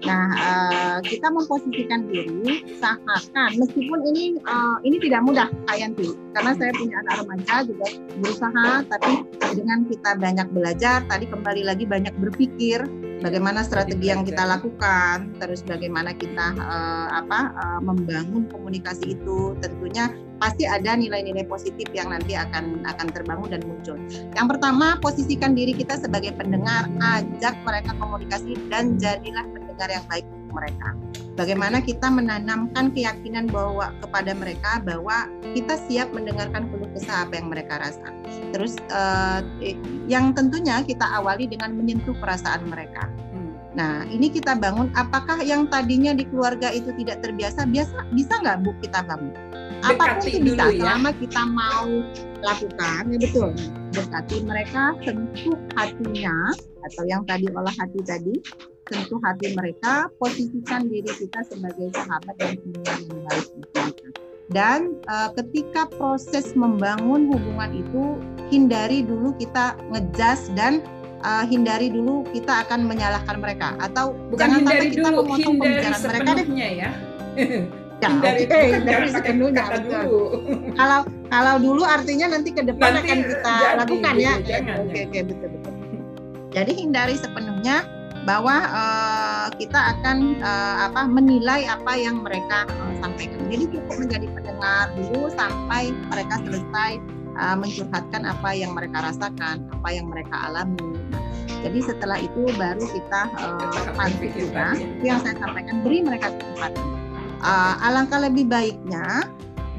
Nah, eh, kita memposisikan diri usahakan meskipun ini eh, ini tidak mudah Kak Yanti karena saya punya anak remaja juga berusaha tapi dengan kita banyak belajar tadi kembali lagi banyak berpikir bagaimana strategi yang kita lakukan terus bagaimana kita eh, apa eh, membangun komunikasi itu tentunya pasti ada nilai-nilai positif yang nanti akan akan terbangun dan muncul. Yang pertama, posisikan diri kita sebagai pendengar, ajak mereka komunikasi dan jadilah pendengar yang baik untuk mereka. Bagaimana kita menanamkan keyakinan bahwa kepada mereka bahwa kita siap mendengarkan keluh kesah apa yang mereka rasa. Terus eh, yang tentunya kita awali dengan menyentuh perasaan mereka. Nah, ini kita bangun. Apakah yang tadinya di keluarga itu tidak terbiasa? Biasa bisa nggak bu kita bangun? Apa pun itu bisa, dulu ya. selama kita mau lakukan, ya betul. Dekati mereka, sentuh hatinya atau yang tadi olah hati tadi, sentuh hati mereka, posisikan diri kita sebagai sahabat dan pendengar yang baik mereka. Dan eh, ketika proses membangun hubungan itu, hindari dulu kita ngejas dan eh, hindari dulu kita akan menyalahkan mereka atau Bukan jangan hindari sampai kita dulu, memotong hindari pembicaraan mereka deh. ya. Ya, hindari oke, bukan hindari jangan pakai sepenuhnya. dulu. Kalau kalau dulu artinya nanti ke depan Nanti akan kita jadi lakukan gitu, ya. jangan, oke oke betul betul. Jadi hindari sepenuhnya bahwa eh, kita akan eh, apa menilai apa yang mereka eh, sampaikan. Jadi cukup menjadi pendengar dulu sampai mereka selesai eh, mencurhatkan apa yang mereka rasakan, apa yang mereka alami. Jadi setelah itu baru kita Tahap pantik juga. Itu yang saya sampaikan beri mereka kesempatan. Uh, alangkah lebih baiknya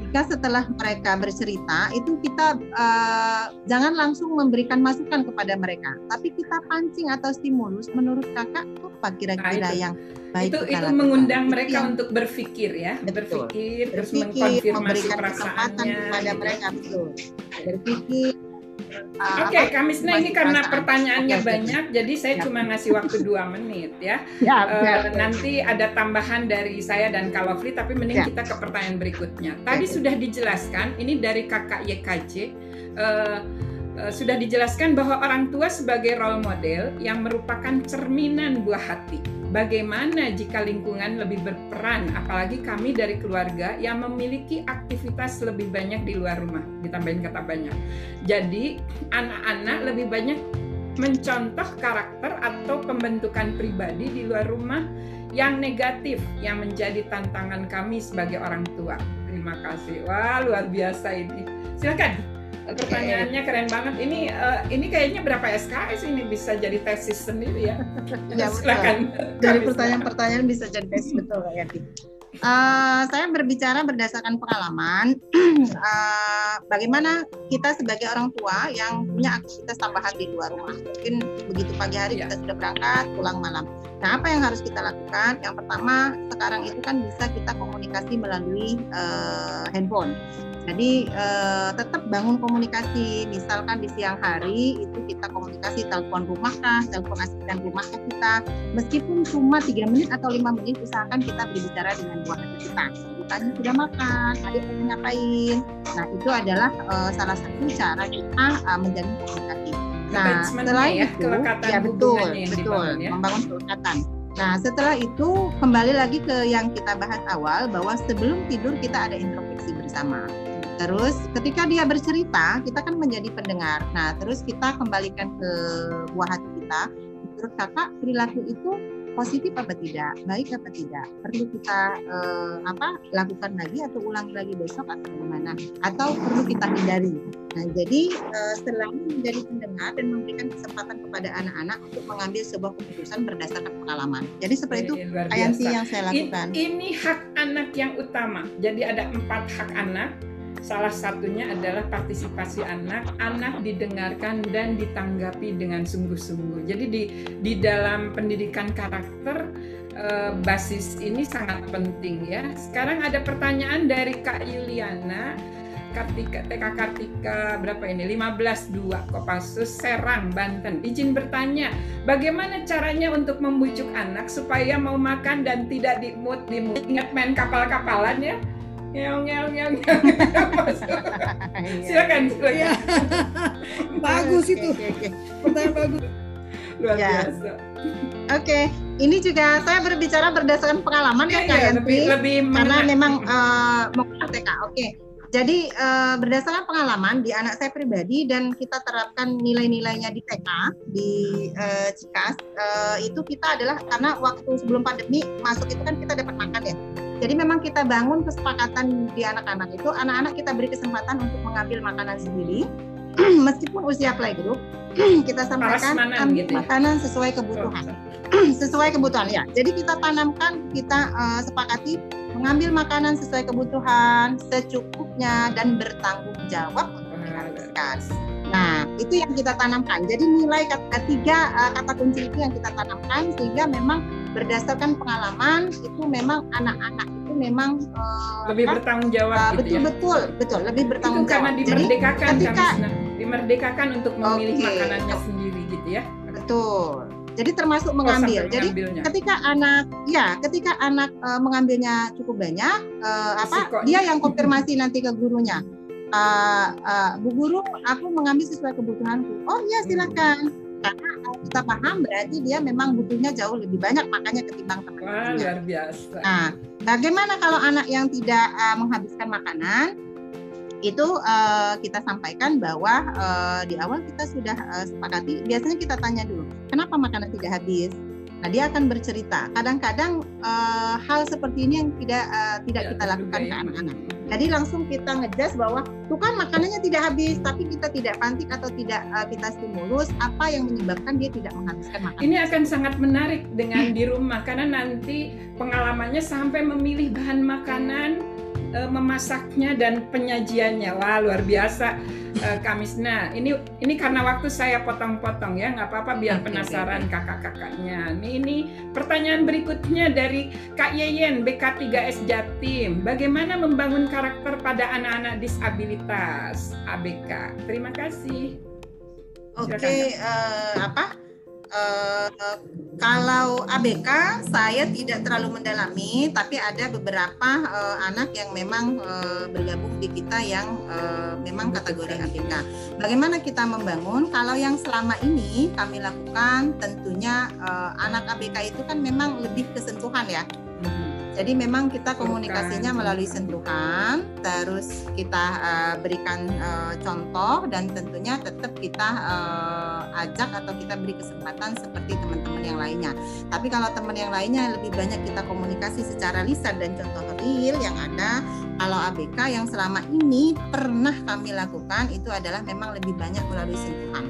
jika setelah mereka bercerita itu kita uh, jangan langsung memberikan masukan kepada mereka, tapi kita pancing atau stimulus menurut kakak apa kira-kira Nah, itu. yang baik itu kita itu mengundang Itu mereka untuk berpikir ya, Betul. berpikir, terus berpikir, mengkonfirmasi memberikan kesempatan kepada gitu. mereka betul berpikir. Uh, Oke, apa, Kamisna ini karena pertanyaannya banyak, jadi saya Ya. cuma ngasih waktu dua menit ya. Ya, ya, nanti ada tambahan dari saya dan Kalofli, tapi mending Ya. kita ke pertanyaan berikutnya. Tadi Oke. sudah dijelaskan, ini dari kakak YKJ, eh, eh, sudah dijelaskan bahwa orang tua sebagai role model yang merupakan cerminan buah hati. Bagaimana jika lingkungan lebih berperan, apalagi kami dari keluarga yang memiliki aktivitas lebih banyak di luar rumah, ditambahin kata banyak. Jadi anak-anak lebih banyak mencontoh karakter atau pembentukan pribadi di luar rumah yang negatif yang menjadi tantangan kami sebagai orang tua. Terima kasih. Wah, luar biasa ini. Silakan. Pertanyaannya keren banget. Ini eh, ini kayaknya berapa SKS ini bisa jadi tesis sendiri ya. Ya. Silakan. dari pertanyaan-pertanyaan bisa jadi tes betul Yati. Eh, saya berbicara berdasarkan pengalaman eh, bagaimana kita sebagai orang tua yang punya aktivitas tambahan di luar rumah mungkin begitu pagi hari Ya. kita sudah berangkat pulang malam nah apa yang harus kita lakukan yang pertama sekarang itu kan bisa kita komunikasi melalui eh, handphone jadi eh, tetap bangun komunikasi misalkan di siang hari itu kita komunikasi telepon rumah kah telepon asisten rumah kah kita meskipun cuma tiga menit atau lima menit usahakan kita berbicara dengan buah hati kita kakaknya sudah makan, adik lagi ngapain. Nah itu adalah uh, salah satu cara kita uh, menjalin komunikasi. Nah setelah ya, itu, kelekatan ya betul, betul, dibangun ya. membangun kelekatan. Nah setelah itu kembali lagi ke yang kita bahas awal bahwa sebelum tidur kita ada introspeksi bersama. Terus ketika dia bercerita, kita kan menjadi pendengar. Nah, terus kita kembalikan ke buah hati kita. Menurut kakak, perilaku itu positif apa tidak, baik apa tidak, perlu kita eh, apa lakukan lagi atau ulangi lagi besok atau bagaimana, atau perlu kita hindari. Nah, jadi eh, selalu menjadi pendengar dan memberikan kesempatan kepada anak-anak untuk mengambil sebuah keputusan berdasarkan pengalaman. Jadi seperti itu, Ayanti yang saya lakukan. ini hak anak yang utama. Jadi ada empat hak anak. Salah satunya adalah partisipasi anak, anak didengarkan dan ditanggapi dengan sungguh-sungguh. Jadi di di dalam pendidikan karakter eh, basis ini sangat penting ya. Sekarang ada pertanyaan dari Kak Yuliana. Kartika, TK Kartika berapa ini? 15.2 Kopassus Serang, Banten. Izin bertanya, bagaimana caranya untuk membujuk anak supaya mau makan dan tidak dimut dimut? Ingat main kapal-kapalan ya? Ngeong ngeong ngeong. ngeong. silakan, silakan. Iya. Bagus itu. oke, oke. Pertanyaan bagus. Luar Ya. biasa. Oke, ini juga saya berbicara berdasarkan pengalaman ya, Iya, Kak iya, Yanti. lebih lebih karena mengenai- memang eh, mau TK. Oke. Jadi eh, berdasarkan pengalaman di anak saya pribadi dan kita terapkan nilai-nilainya di TK di eh, Cikas eh, itu kita adalah karena waktu sebelum pandemi masuk itu kan kita dapat makan ya. Jadi memang kita bangun kesepakatan di anak-anak itu anak-anak kita beri kesempatan untuk mengambil makanan sendiri meskipun usia playgroup kita sampaikan ambil gitu ya? makanan sesuai kebutuhan sesuai kebutuhan ya. Jadi kita tanamkan, kita eh, sepakati mengambil makanan sesuai kebutuhan, secukupnya dan bertanggung jawab untuk dihabiskan. Nah, itu yang kita tanamkan. Jadi nilai kata tiga eh, kata kunci itu yang kita tanamkan sehingga memang berdasarkan pengalaman itu memang anak-anak itu memang eh, lebih apa, bertanggung eh, jawab gitu betul ya. betul betul lebih Itu bertanggung karena jawab. Jadi dimerdekakan ketika- Kamisna. dimerdekakan untuk memilih Oke. makanannya sendiri gitu ya. betul. Jadi termasuk Oh, mengambil. Jadi ketika anak ya ketika anak eh, mengambilnya cukup banyak eh, apa dia yang konfirmasi nanti ke gurunya Eh, eh, bu guru aku mengambil sesuai kebutuhanku oh Hmm. silakan karena eh, kita paham berarti dia memang butuhnya jauh lebih banyak makanya ketimbang Wah, teman-temannya luar biasa. Nah, bagaimana kalau anak yang tidak uh, menghabiskan makanan? Itu uh, kita sampaikan bahwa uh, di awal kita sudah uh, sepakati. Biasanya kita tanya dulu, kenapa makanan tidak habis? Nah, dia akan bercerita. Kadang-kadang uh, hal seperti ini yang tidak uh, tidak Ya, kita lakukan ke anak-anak. Jadi langsung kita ngejas bahwa tuh kan makanannya tidak habis, tapi kita tidak pantik atau tidak uh, kita stimulus. Apa yang menyebabkan dia tidak menghabiskan makanan? Ini akan sangat menarik dengan di rumah karena nanti pengalamannya sampai memilih bahan makanan, eh, memasaknya dan penyajiannya. Wah luar biasa, eh, Kamisna. Ini ini karena waktu saya potong-potong ya, nggak apa-apa biar penasaran kakak-kakaknya. Ini ini pertanyaan berikutnya dari Kak Yeyen BK3S Jatim. Bagaimana membangun karakter pada anak-anak disabilitas ABK? Terima kasih. Oke, eh, apa? Eh, kalau ABK saya tidak terlalu mendalami, tapi ada beberapa eh, anak yang memang eh, bergabung di kita yang eh, memang kategori ABK. Bagaimana kita membangun? Kalau yang selama ini kami lakukan, tentunya eh, anak ABK itu kan memang lebih kesentuhan ya. Jadi memang kita komunikasinya melalui sentuhan, terus kita eh, berikan eh, contoh dan tentunya tetap kita eh, ajak atau kita beri kesempatan seperti teman-teman yang lainnya. Tapi kalau teman yang lainnya lebih banyak kita komunikasi secara lisan dan contoh real yang ada. Kalau ABK yang selama ini pernah kami lakukan itu adalah memang lebih banyak melalui sentuhan.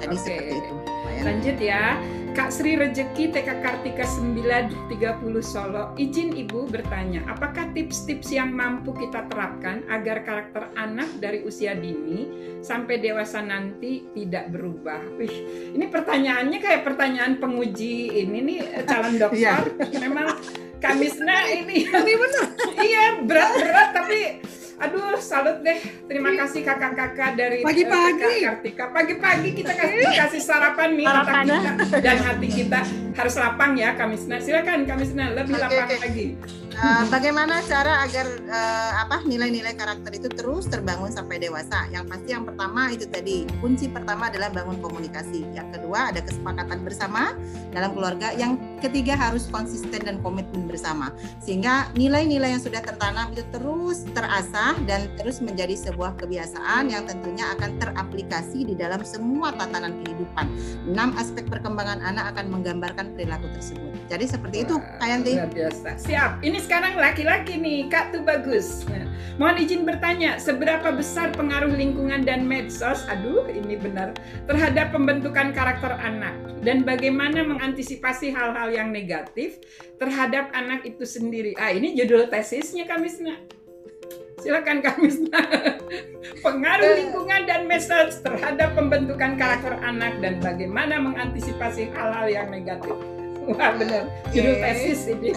Jadi Oke. seperti itu. Ya. Lanjut ya. Kak Sri Rejeki TK Kartika 930 Solo. Izin Ibu bertanya, apakah tips-tips yang mampu kita terapkan agar karakter anak dari usia dini sampai dewasa nanti tidak berubah? Wih, ini pertanyaannya kayak pertanyaan penguji ini nih eh, calon dokter. Memang Kamisna ini Tapi benar. iya berat-berat tapi aduh salut deh terima kasih kakak-kakak dari Pagi-pagi. Kartika pagi-pagi kita kasih kasih sarapan nih otak Sarapan. kita dan hati kita harus lapang ya Kamisna silakan Kamisna lebih Oke, lapang oke. lagi Uh, bagaimana cara agar uh, apa nilai-nilai karakter itu terus terbangun sampai dewasa? Yang pasti yang pertama itu tadi kunci pertama adalah bangun komunikasi. Yang kedua ada kesepakatan bersama dalam keluarga. Yang ketiga harus konsisten dan komitmen bersama. Sehingga nilai-nilai yang sudah tertanam itu terus terasah dan terus menjadi sebuah kebiasaan yang tentunya akan teraplikasi di dalam semua tatanan kehidupan. Enam aspek perkembangan anak akan menggambarkan perilaku tersebut. Jadi seperti itu, Kak Yanti. Luar biasa. Siap. Ini sekarang laki-laki nih, Kak tuh bagus. Nah, mohon izin bertanya, seberapa besar pengaruh lingkungan dan medsos, aduh ini benar, terhadap pembentukan karakter anak? Dan bagaimana mengantisipasi hal-hal yang negatif terhadap anak itu sendiri? Ah, ini judul tesisnya Kak Misna. Silakan Kak Misna. Pengaruh lingkungan dan medsos terhadap pembentukan karakter anak dan bagaimana mengantisipasi hal-hal yang negatif. Wah benar, judul tesis ini.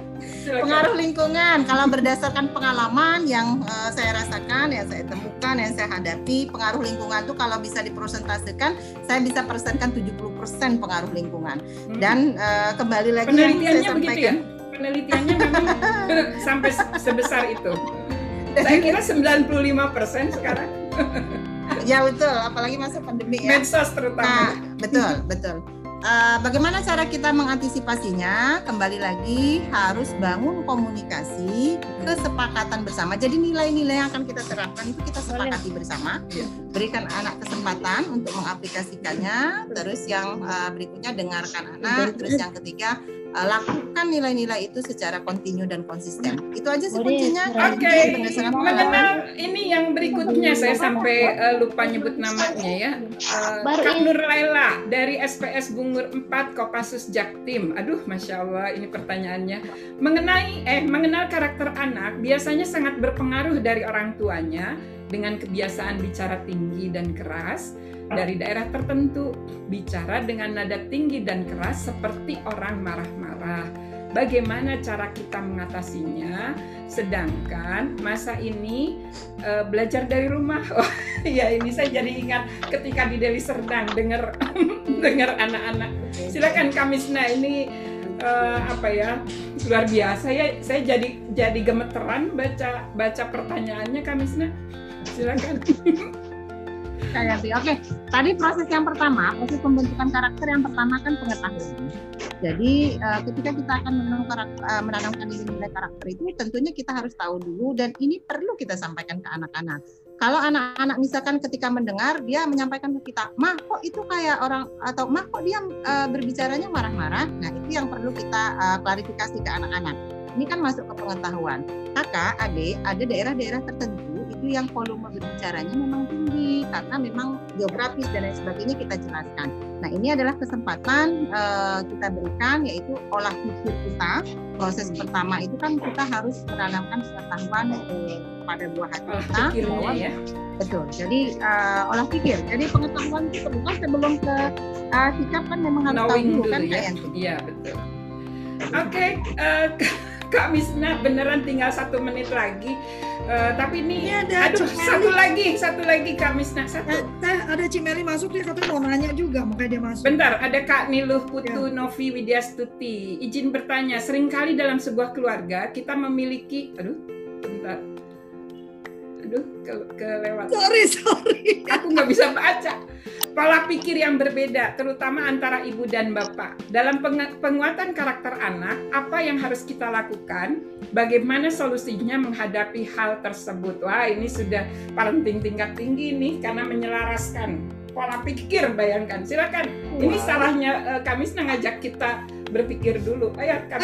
Pengaruh lingkungan, kalau berdasarkan pengalaman yang eh, saya rasakan, yang saya temukan, yang saya hadapi, pengaruh lingkungan itu kalau bisa dipresentasikan, saya bisa presentasikan 70% pengaruh lingkungan. Hmm. Dan eh, kembali lagi yang saya penelitiannya begitu ya? sampaikan, Penelitiannya memang sampai sebesar itu. Saya kira 95% sekarang ya betul, apalagi masa pandemi ya. medsos Nah, terutama. betul, betul. Eh, bagaimana cara kita mengantisipasinya? Kembali lagi harus bangun komunikasi, kesepakatan bersama. Jadi nilai-nilai yang akan kita terapkan itu kita sepakati bersama. Iya. Berikan anak kesempatan untuk mengaplikasikannya. Terus yang eh, berikutnya dengarkan anak. Terus yang ketiga eh, lakukan nilai-nilai itu secara kontinu dan konsisten. Itu aja sih kuncinya. Oke, mengenal ini yang berikutnya saya sampai eh, lupa nyebut namanya ya. Eh, Kak ini. Nur Laila dari SPS Bungur 4 Kopassus Jaktim. Aduh, masya Allah ini pertanyaannya. Mengenai eh mengenal karakter anak biasanya sangat berpengaruh dari orang tuanya dengan kebiasaan bicara tinggi dan keras dari daerah tertentu bicara dengan nada tinggi dan keras seperti orang marah-marah. Bagaimana cara kita mengatasinya? Sedangkan masa ini eh, belajar dari rumah. Oh, ya ini saya jadi ingat ketika di Deli Serdang dengar dengar anak-anak. Silakan Kamisna ini eh, apa ya luar biasa ya. Saya jadi jadi gemeteran baca baca pertanyaannya Kamisna. Silakan. Gitu. Oke, tadi proses yang pertama, proses pembentukan karakter yang pertama kan pengetahuan. Jadi eh, ketika kita akan menanam karakter, eh, menanamkan nilai-nilai karakter itu, tentunya kita harus tahu dulu dan ini perlu kita sampaikan ke anak-anak. Kalau anak-anak misalkan ketika mendengar dia menyampaikan ke kita, mah kok itu kayak orang atau mah kok dia eh, berbicaranya marah-marah. Nah itu yang perlu kita eh, klarifikasi ke anak-anak. Ini kan masuk ke pengetahuan. Kakak, adik, ada daerah-daerah tertentu itu yang volume berbicaranya memang tinggi karena memang geografis dan lain sebagainya kita jelaskan. Nah ini adalah kesempatan eh, kita berikan yaitu olah pikir kita. Proses pertama itu kan kita harus menanamkan pengetahuan eh, pada buah hati kita pikirnya ya. betul. Jadi eh, olah pikir. Jadi pengetahuan itu perlu kan sebelum ke eh, sikap kan memang harus tahu Knowing dulu dulu kan ya. Yanti? Iya betul. Oke, eh, Kak Misna beneran tinggal satu menit lagi. Eh, tapi ini Ini ada aduh satu lagi satu lagi Kak Misna Eh, satu. teh ada Cimeli masuk dia katanya mau nanya juga makanya dia masuk. Bentar, ada Kak Niluh Ya. Putu Novi Widyastuti. Izin bertanya, sering kali dalam sebuah keluarga kita memiliki, aduh, aduh, ke, kelewat. Sorry sorry. Aku nggak bisa baca. Pola pikir yang berbeda, terutama antara ibu dan bapak. Dalam penguatan karakter anak, apa yang harus kita lakukan? Bagaimana solusinya menghadapi hal tersebut? Wah, ini sudah parenting tingkat tinggi nih, karena menyelaraskan pola pikir. Bayangkan, silakan. Ini salahnya eh, kami senang ngajak kita berpikir dulu. Ayo, kami.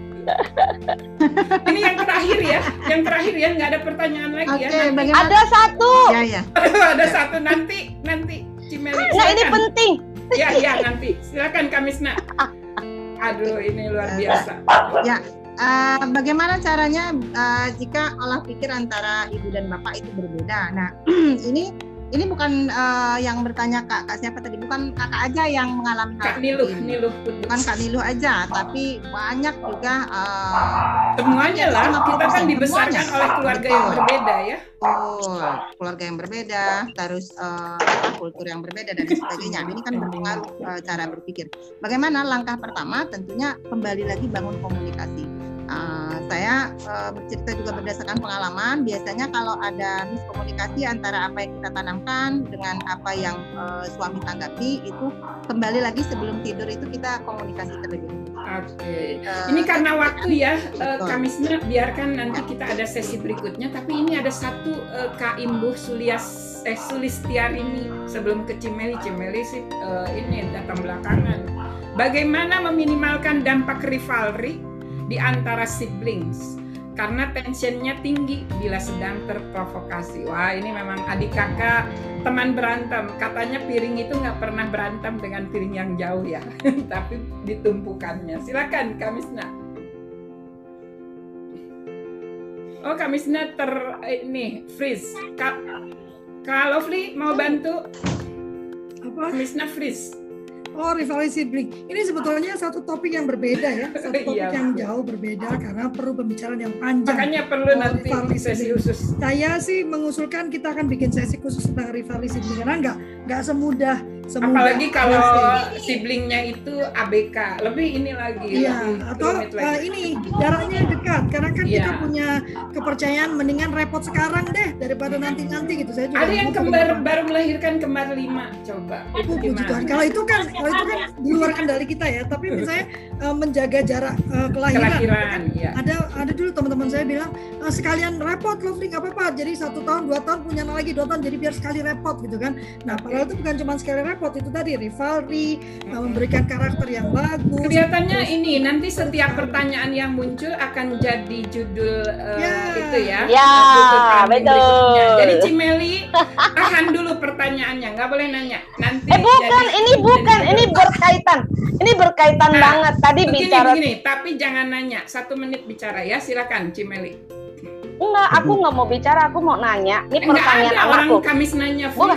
ini yang terakhir ya, yang terakhir ya, nggak ada pertanyaan lagi Oke, ya. Nanti- bagaimana? Ada satu. Ya ya. Aduh, ada satu nanti nanti Cimeli. Nah ini penting. Ya ya nanti silakan Kamisna. Aduh ini luar biasa. Eh, bagaimana caranya eh, jika olah pikir antara ibu dan bapak itu berbeda? Nah, ini ini bukan eh, yang bertanya kak, kak siapa tadi? Bukan kakak aja yang mengalami hal Kak seperti Niluh, ini. Niluh Bukan kak Niluh aja, tapi banyak juga eh, semuanya lah. Kita kan 50%, dibesarkan semuanya. oleh keluarga yang berbeda ya. Betul, keluarga yang berbeda, terus apa, kultur yang berbeda dan sebagainya. Ini kan berpengaruh eh, cara berpikir. Bagaimana langkah pertama? Tentunya kembali lagi bangun komunikasi. Eh, saya eh, bercerita juga berdasarkan pengalaman. Biasanya kalau ada miskomunikasi antara apa yang kita tanamkan dengan apa yang eh, suami tanggapi itu kembali lagi sebelum tidur itu kita komunikasi terlebih dahulu. Oke. Eh, Ini karena waktu ya, eh, Betul. Kamisna biarkan nanti kita ada sesi berikutnya. Tapi ini ada satu eh, Kak Imbuh Sulias eh, Sulistiarini sebelum ke Cimeli. Cimeli sih eh, ini datang belakangan. Bagaimana meminimalkan dampak rivalry di antara siblings? Karena tensionnya tinggi bila sedang terprovokasi. Wah ini memang adik kakak teman berantem. Katanya piring itu nggak pernah berantem dengan piring yang jauh ya, tapi ditumpukannya. Silakan Kamisna. Oh Kamisna ter eh, ini freeze. Kak kalau Lovely mau bantu Apa? Kamisna freeze. Oh, rivalry sibling. Ini sebetulnya satu topik yang berbeda ya, satu topik Iya, yang jauh berbeda karena perlu pembicaraan yang panjang. Makanya perlu Oh, nanti sesi sibling. khusus. Saya sih mengusulkan kita akan bikin sesi khusus tentang rivalry sibling karena nggak nggak semudah semudah. Apalagi kalau siblingnya itu ABK, lebih ini lagi. Iya, lebih atau eh, lagi. ini jaraknya dekat karena kan kita Iya. punya kepercayaan mendingan repot sekarang deh daripada nanti-nanti gitu. Saya juga Ada yang kembar baru melahirkan kembar lima, coba. Oh, Itu puji Tuhan. Kalau itu kan, kalau itu kan di luar kendali kita ya. Tapi misalnya eh, menjaga jarak eh, kelahiran. Kelahiran, ya. Ada ada dulu teman-teman saya bilang "Eh, sekalian repot loh, nggak apa-apa. Jadi satu tahun, dua tahun punya lagi dua tahun. Jadi biar sekali repot gitu kan. Nah, padahal itu bukan cuma sekali repot. Itu tadi rivalry, eh, memberikan karakter yang bagus. Kelihatannya ini nanti setiap pertanyaan yang muncul akan jadi judul eh, Ya. itu ya. Ya, betul. berikutnya. Jadi Cimeli tahan dulu pertanyaannya, nggak boleh nanya. Nanti Eh bukan, jadi- ini bukan, jadi ini berkaitan. Ini berkaitan Nah, banget. Tadi Begini, bicara begini, tapi jangan nanya. Satu menit bicara ya, silakan Cimeli. enggak, aku nggak mau bicara, aku mau nanya. Ini Enggak pertanyaan ada orang. Kamis nanya, Bukan.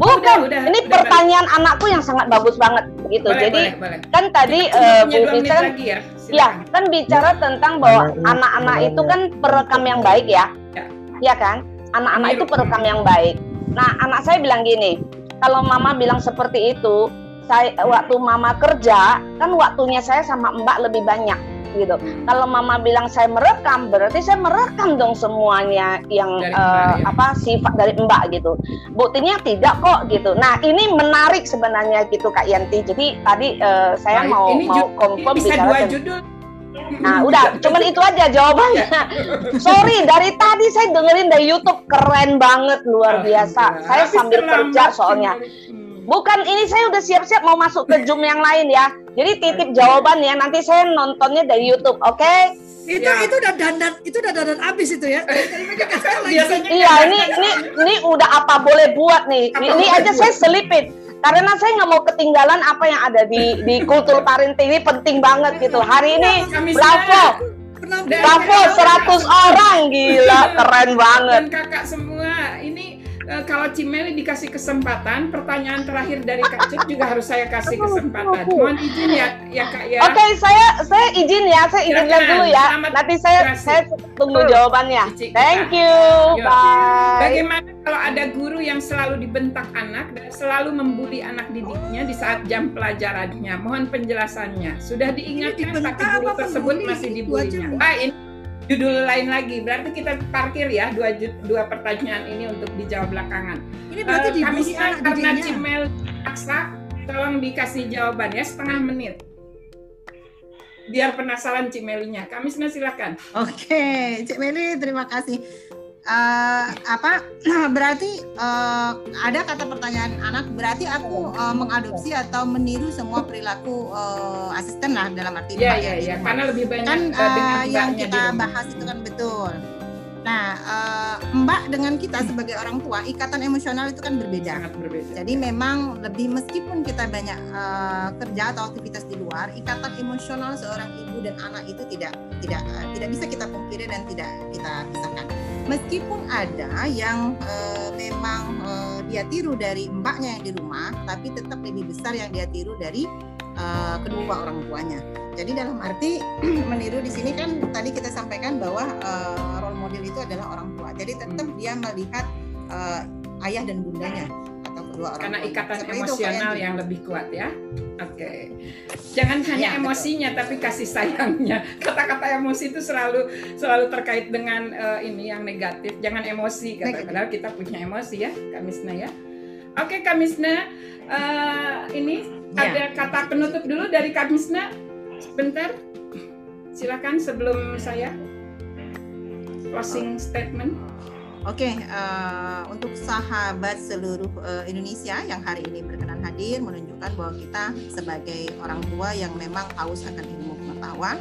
Bukan, Udah, udah, ini udah pertanyaan anakku yang sangat bagus banget gitu. Boleh, Jadi boleh, boleh. kan tadi punya Bu bicara lagi ya. Ya, kan bicara tentang bahwa anak-anak itu kan perekam yang baik ya. Ya. Ya kan? Anak-anak itu Meniru. perekam yang baik. Nah, anak saya bilang gini, kalau mama bilang seperti itu, saya waktu mama kerja, kan waktunya saya sama Mbak lebih banyak gitu. Kalau mama bilang saya merekam, berarti saya merekam dong semuanya yang Dari ya. apa sifat dari Mbak gitu. Buktinya tidak kok gitu. Nah, ini menarik sebenarnya gitu Kak Yanti. Jadi tadi eh, saya Baik, mau ini mau confirm bisa bicara dua judul. Nah, udah, cuman itu aja jawabannya. Sorry, dari tadi saya dengerin dari YouTube keren banget, luar biasa. Saya sambil kerja soalnya. Bukan ini saya udah siap-siap mau masuk ke Zoom yang lain ya. Jadi titip jawaban ya, nanti saya nontonnya dari YouTube, oke? Itu Ya. itu udah dandan, itu udah dandan abis itu ya. Biasanya Iya, ini ini ini udah apa boleh buat nih. Apa Ini aja buat? saya selipin. Karena saya nggak mau ketinggalan apa yang ada di di kultur parenting ini penting banget gitu. Hari ini Kami bravo, bravo 100 orang gila, keren banget. Dan kakak semua, ini eh, kalau Cimeli dikasih kesempatan, pertanyaan terakhir dari Kak Cip juga harus saya kasih kesempatan. Mohon izin ya, ya Kak ya. Oke, saya saya izin ya, saya izin lihat Silakan. dulu ya. Selamat Nanti saya berhasil. saya tunggu jawabannya. Cici, Thank you. Yuk. Bye. Bagaimana kalau ada guru yang selalu dibentak anak dan selalu membuli anak didiknya di saat jam pelajarannya? Mohon penjelasannya. Sudah diingatkan tapi guru tersebut masih dibulinya. aja. Judul lain lagi. Berarti kita parkir ya dua dua pertanyaan ini untuk dijawab belakangan. Ini berarti Eh, kami anak karena. Cimel paksa, tolong dikasih jawaban ya setengah menit. Biar penasaran Cimelinya. Kami silakan. Oke, Cik Meli terima kasih. Eh, apa berarti eh, ada kata pertanyaan anak berarti aku eh, mengadopsi atau meniru semua perilaku eh, asisten lah dalam arti iya ya, di iya. Karena lebih banyak kan eh, yang kita bahas itu kan betul. Nah, eh, Mbak dengan kita sebagai orang tua ikatan emosional itu kan berbeda. sangat berbeda. Jadi memang lebih meskipun kita banyak eh, kerja atau aktivitas di luar, ikatan emosional seorang ibu dan anak itu tidak tidak eh, tidak bisa kita pungkiri dan tidak kita pisahkan. Meskipun ada yang eh, memang eh, dia tiru dari mbaknya yang di rumah, tapi tetap lebih besar yang dia tiru dari uh, kedua orang tuanya. Jadi dalam arti meniru di sini kan tadi kita sampaikan bahwa uh, itu adalah orang tua. Jadi tetap dia melihat uh, ayah dan bundanya atau kedua orang karena tua. ikatan Seperti itu, emosional kayak yang lebih kuat ya. Oke. Jangan hanya Ya, betul. emosinya tapi kasih sayangnya. Kata-kata emosi itu selalu selalu terkait dengan eh, ini yang negatif. Jangan emosi kata Negatif. padahal kita punya emosi ya, Kamisna ya. Oke, Kamisna eh, ini Ya. ada kata penutup dulu dari Kamisna. Sebentar. Silakan sebelum saya closing statement. Oke, eh, untuk sahabat seluruh eh, Indonesia yang hari ini berkenan hadir menunjukkan bahwa kita sebagai orang tua yang memang haus akan ilmu pengetahuan,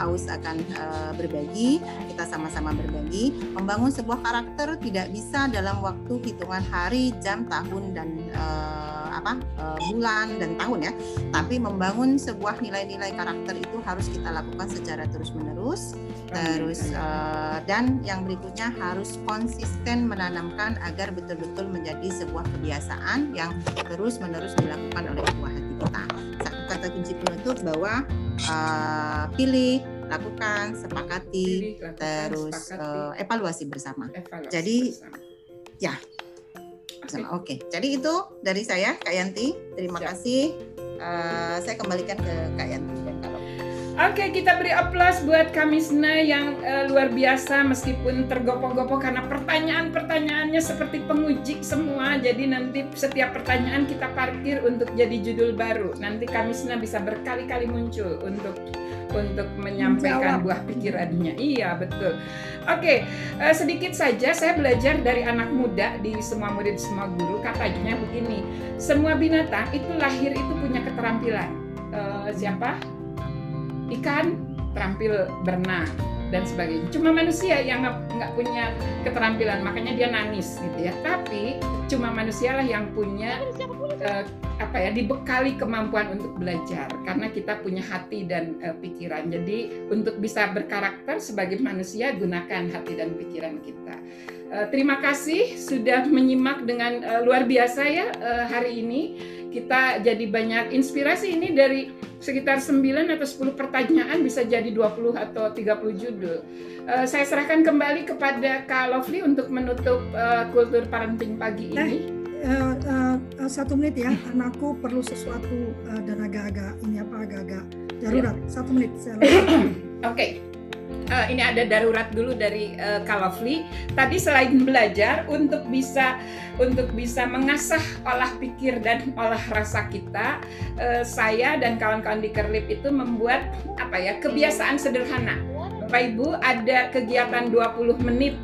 haus akan eh, berbagi, kita sama-sama berbagi, membangun sebuah karakter tidak bisa dalam waktu hitungan hari, jam, tahun dan eh, apa eh, bulan dan tahun ya, tapi membangun sebuah nilai-nilai karakter itu harus kita lakukan secara terus-menerus terus eh, dan yang berikutnya harus konsisten menanamkan agar betul-betul menjadi sebuah kebiasaan yang terus menerus dilakukan oleh buah hati kita kata kunci penutup bahwa eh, pilih lakukan sepakati Pilih, lakukan, terus sepakati, eh, evaluasi bersama evaluasi jadi- bersama. ya. Oke. Oke jadi itu dari saya Kak Yanti terima Siap. kasih Eh, saya kembalikan ke Kak Yanti Oke, kita beri aplaus buat Kamisna yang eh, luar biasa meskipun tergopoh-gopoh karena pertanyaan-pertanyaannya seperti penguji semua. Jadi nanti setiap pertanyaan kita parkir untuk jadi judul baru. Nanti Kamisna bisa berkali-kali muncul untuk untuk menyampaikan Menjawab. buah pikirannya. Iya, betul. Oke, eh, sedikit saja saya belajar dari anak muda di semua murid semua guru katanya begini. Semua binatang itu lahir itu punya keterampilan. Eh, siapa? Ikan terampil berenang dan sebagainya. Cuma manusia yang nggak punya keterampilan, makanya dia nangis gitu ya. Tapi cuma manusialah yang punya eh, apa ya dibekali kemampuan untuk belajar karena kita punya hati dan eh, pikiran. Jadi untuk bisa berkarakter sebagai manusia gunakan hati dan pikiran kita. Eh, terima kasih sudah menyimak dengan eh, luar biasa ya eh, hari ini. Kita jadi banyak inspirasi ini dari sekitar 9 atau 10 pertanyaan bisa jadi 20 atau 30 judul. Eh, saya serahkan kembali kepada Kak Lovely untuk menutup eh, kultur parenting pagi ini. Eh, eh, eh, satu menit ya, anakku perlu sesuatu eh, dan agak-agak ini apa agak-agak darurat. Satu menit saya lakukan. Eh, ini ada darurat dulu dari eh, Kak Lovely. Tadi selain belajar untuk bisa untuk bisa mengasah olah pikir dan olah rasa kita, eh, saya dan kawan-kawan di Kerlip itu membuat apa ya kebiasaan sederhana. Bapak Ibu ada kegiatan 20 menit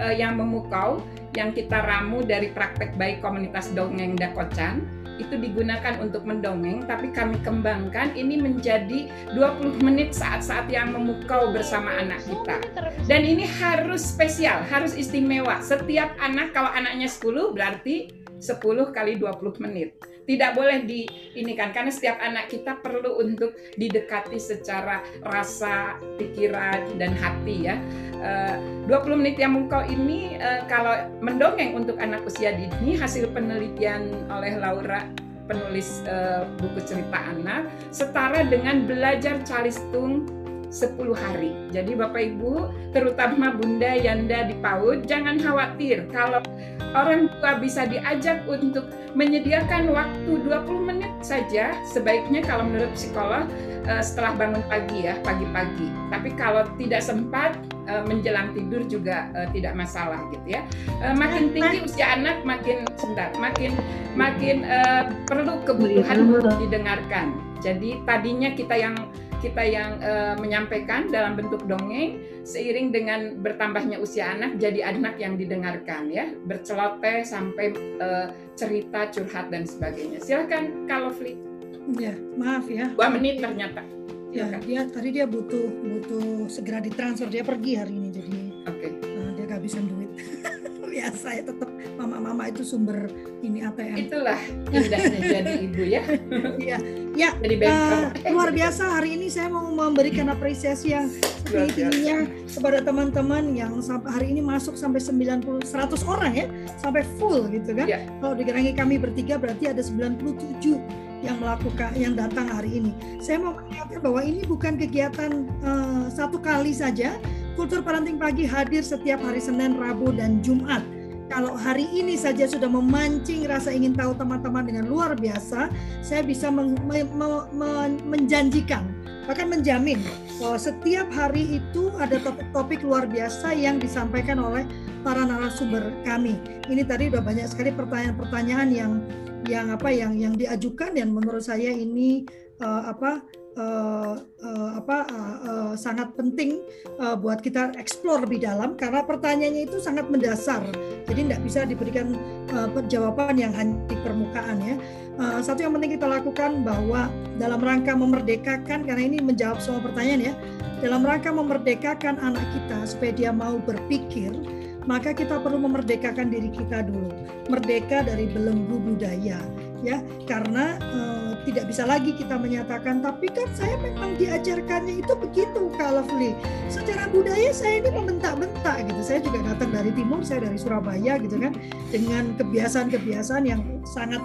eh, yang memukau yang kita ramu dari praktek baik komunitas dongeng Dakocan itu digunakan untuk mendongeng tapi kami kembangkan ini menjadi 20 menit saat-saat yang memukau bersama anak kita. Dan ini harus spesial, harus istimewa. Setiap anak kalau anaknya 10 berarti 10 kali 20 menit. Tidak boleh di ini kan karena setiap anak kita perlu untuk didekati secara rasa, pikiran dan hati ya. Eh, 20 menit yang mengkau ini eh, kalau mendongeng untuk anak usia dini hasil penelitian oleh Laura penulis eh, buku cerita anak setara dengan belajar calistung 10 hari. Jadi Bapak Ibu, terutama Bunda Yanda di PAUD, jangan khawatir kalau orang tua bisa diajak untuk menyediakan waktu 20 menit saja sebaiknya kalau menurut psikolog eh, setelah bangun pagi ya, pagi-pagi. Tapi kalau tidak sempat eh, menjelang tidur juga eh, tidak masalah gitu ya. Makin tinggi usia anak makin sebentar, makin makin perlu kebutuhan untuk didengarkan. Jadi tadinya kita yang kita yang eh, menyampaikan dalam bentuk dongeng seiring dengan bertambahnya usia anak jadi anak yang didengarkan ya. Berceloteh sampai eh, cerita curhat dan sebagainya. Silakan kalau Fli ya, maaf ya. dua menit ternyata. Ya, silakan. dia tadi dia butuh butuh segera ditransfer. Dia pergi hari ini jadi oke. eh, dia kehabisan duit. ya. saya tetap mama-mama itu sumber ini ATM. Itulah indahnya jadi ibu ya. Iya. Ya, Jadi banker. luar biasa hari ini saya mau memberikan apresiasi yang tinggi-tingginya kepada teman-teman yang sampai hari ini masuk sampai 90 100 orang ya, sampai full gitu kan. Iya. Kalau digerangi kami bertiga berarti ada 97 yang melakukan yang datang hari ini. Saya mau mengingatkan bahwa ini bukan kegiatan eh, satu kali saja. Kultur Parenting Pagi hadir setiap hari Senin, Rabu, dan Jumat. Kalau hari ini saja sudah memancing rasa ingin tahu teman-teman dengan luar biasa, saya bisa meng- me- me- me- menjanjikan, bahkan menjamin bahwa setiap hari itu ada topik-topik luar biasa yang disampaikan oleh para narasumber kami. Ini tadi udah banyak sekali pertanyaan-pertanyaan yang yang apa yang yang diajukan dan menurut saya ini eh, apa eh, apa eh, eh, sangat penting eh, buat kita explore lebih dalam karena pertanyaannya itu sangat mendasar. Jadi tidak bisa diberikan eh, jawaban yang hanya di permukaan ya. Eh, satu yang penting kita lakukan bahwa dalam rangka memerdekakan karena ini menjawab semua pertanyaan ya. Dalam rangka memerdekakan anak kita supaya dia mau berpikir, maka kita perlu memerdekakan diri kita dulu. Merdeka dari belenggu budaya ya karena eh, tidak bisa lagi kita menyatakan. Tapi kan saya memang diajarkannya itu begitu Kak Lovely. Secara budaya saya ini membentak-bentak gitu. Saya juga datang dari timur saya dari Surabaya gitu kan dengan kebiasaan-kebiasaan yang sangat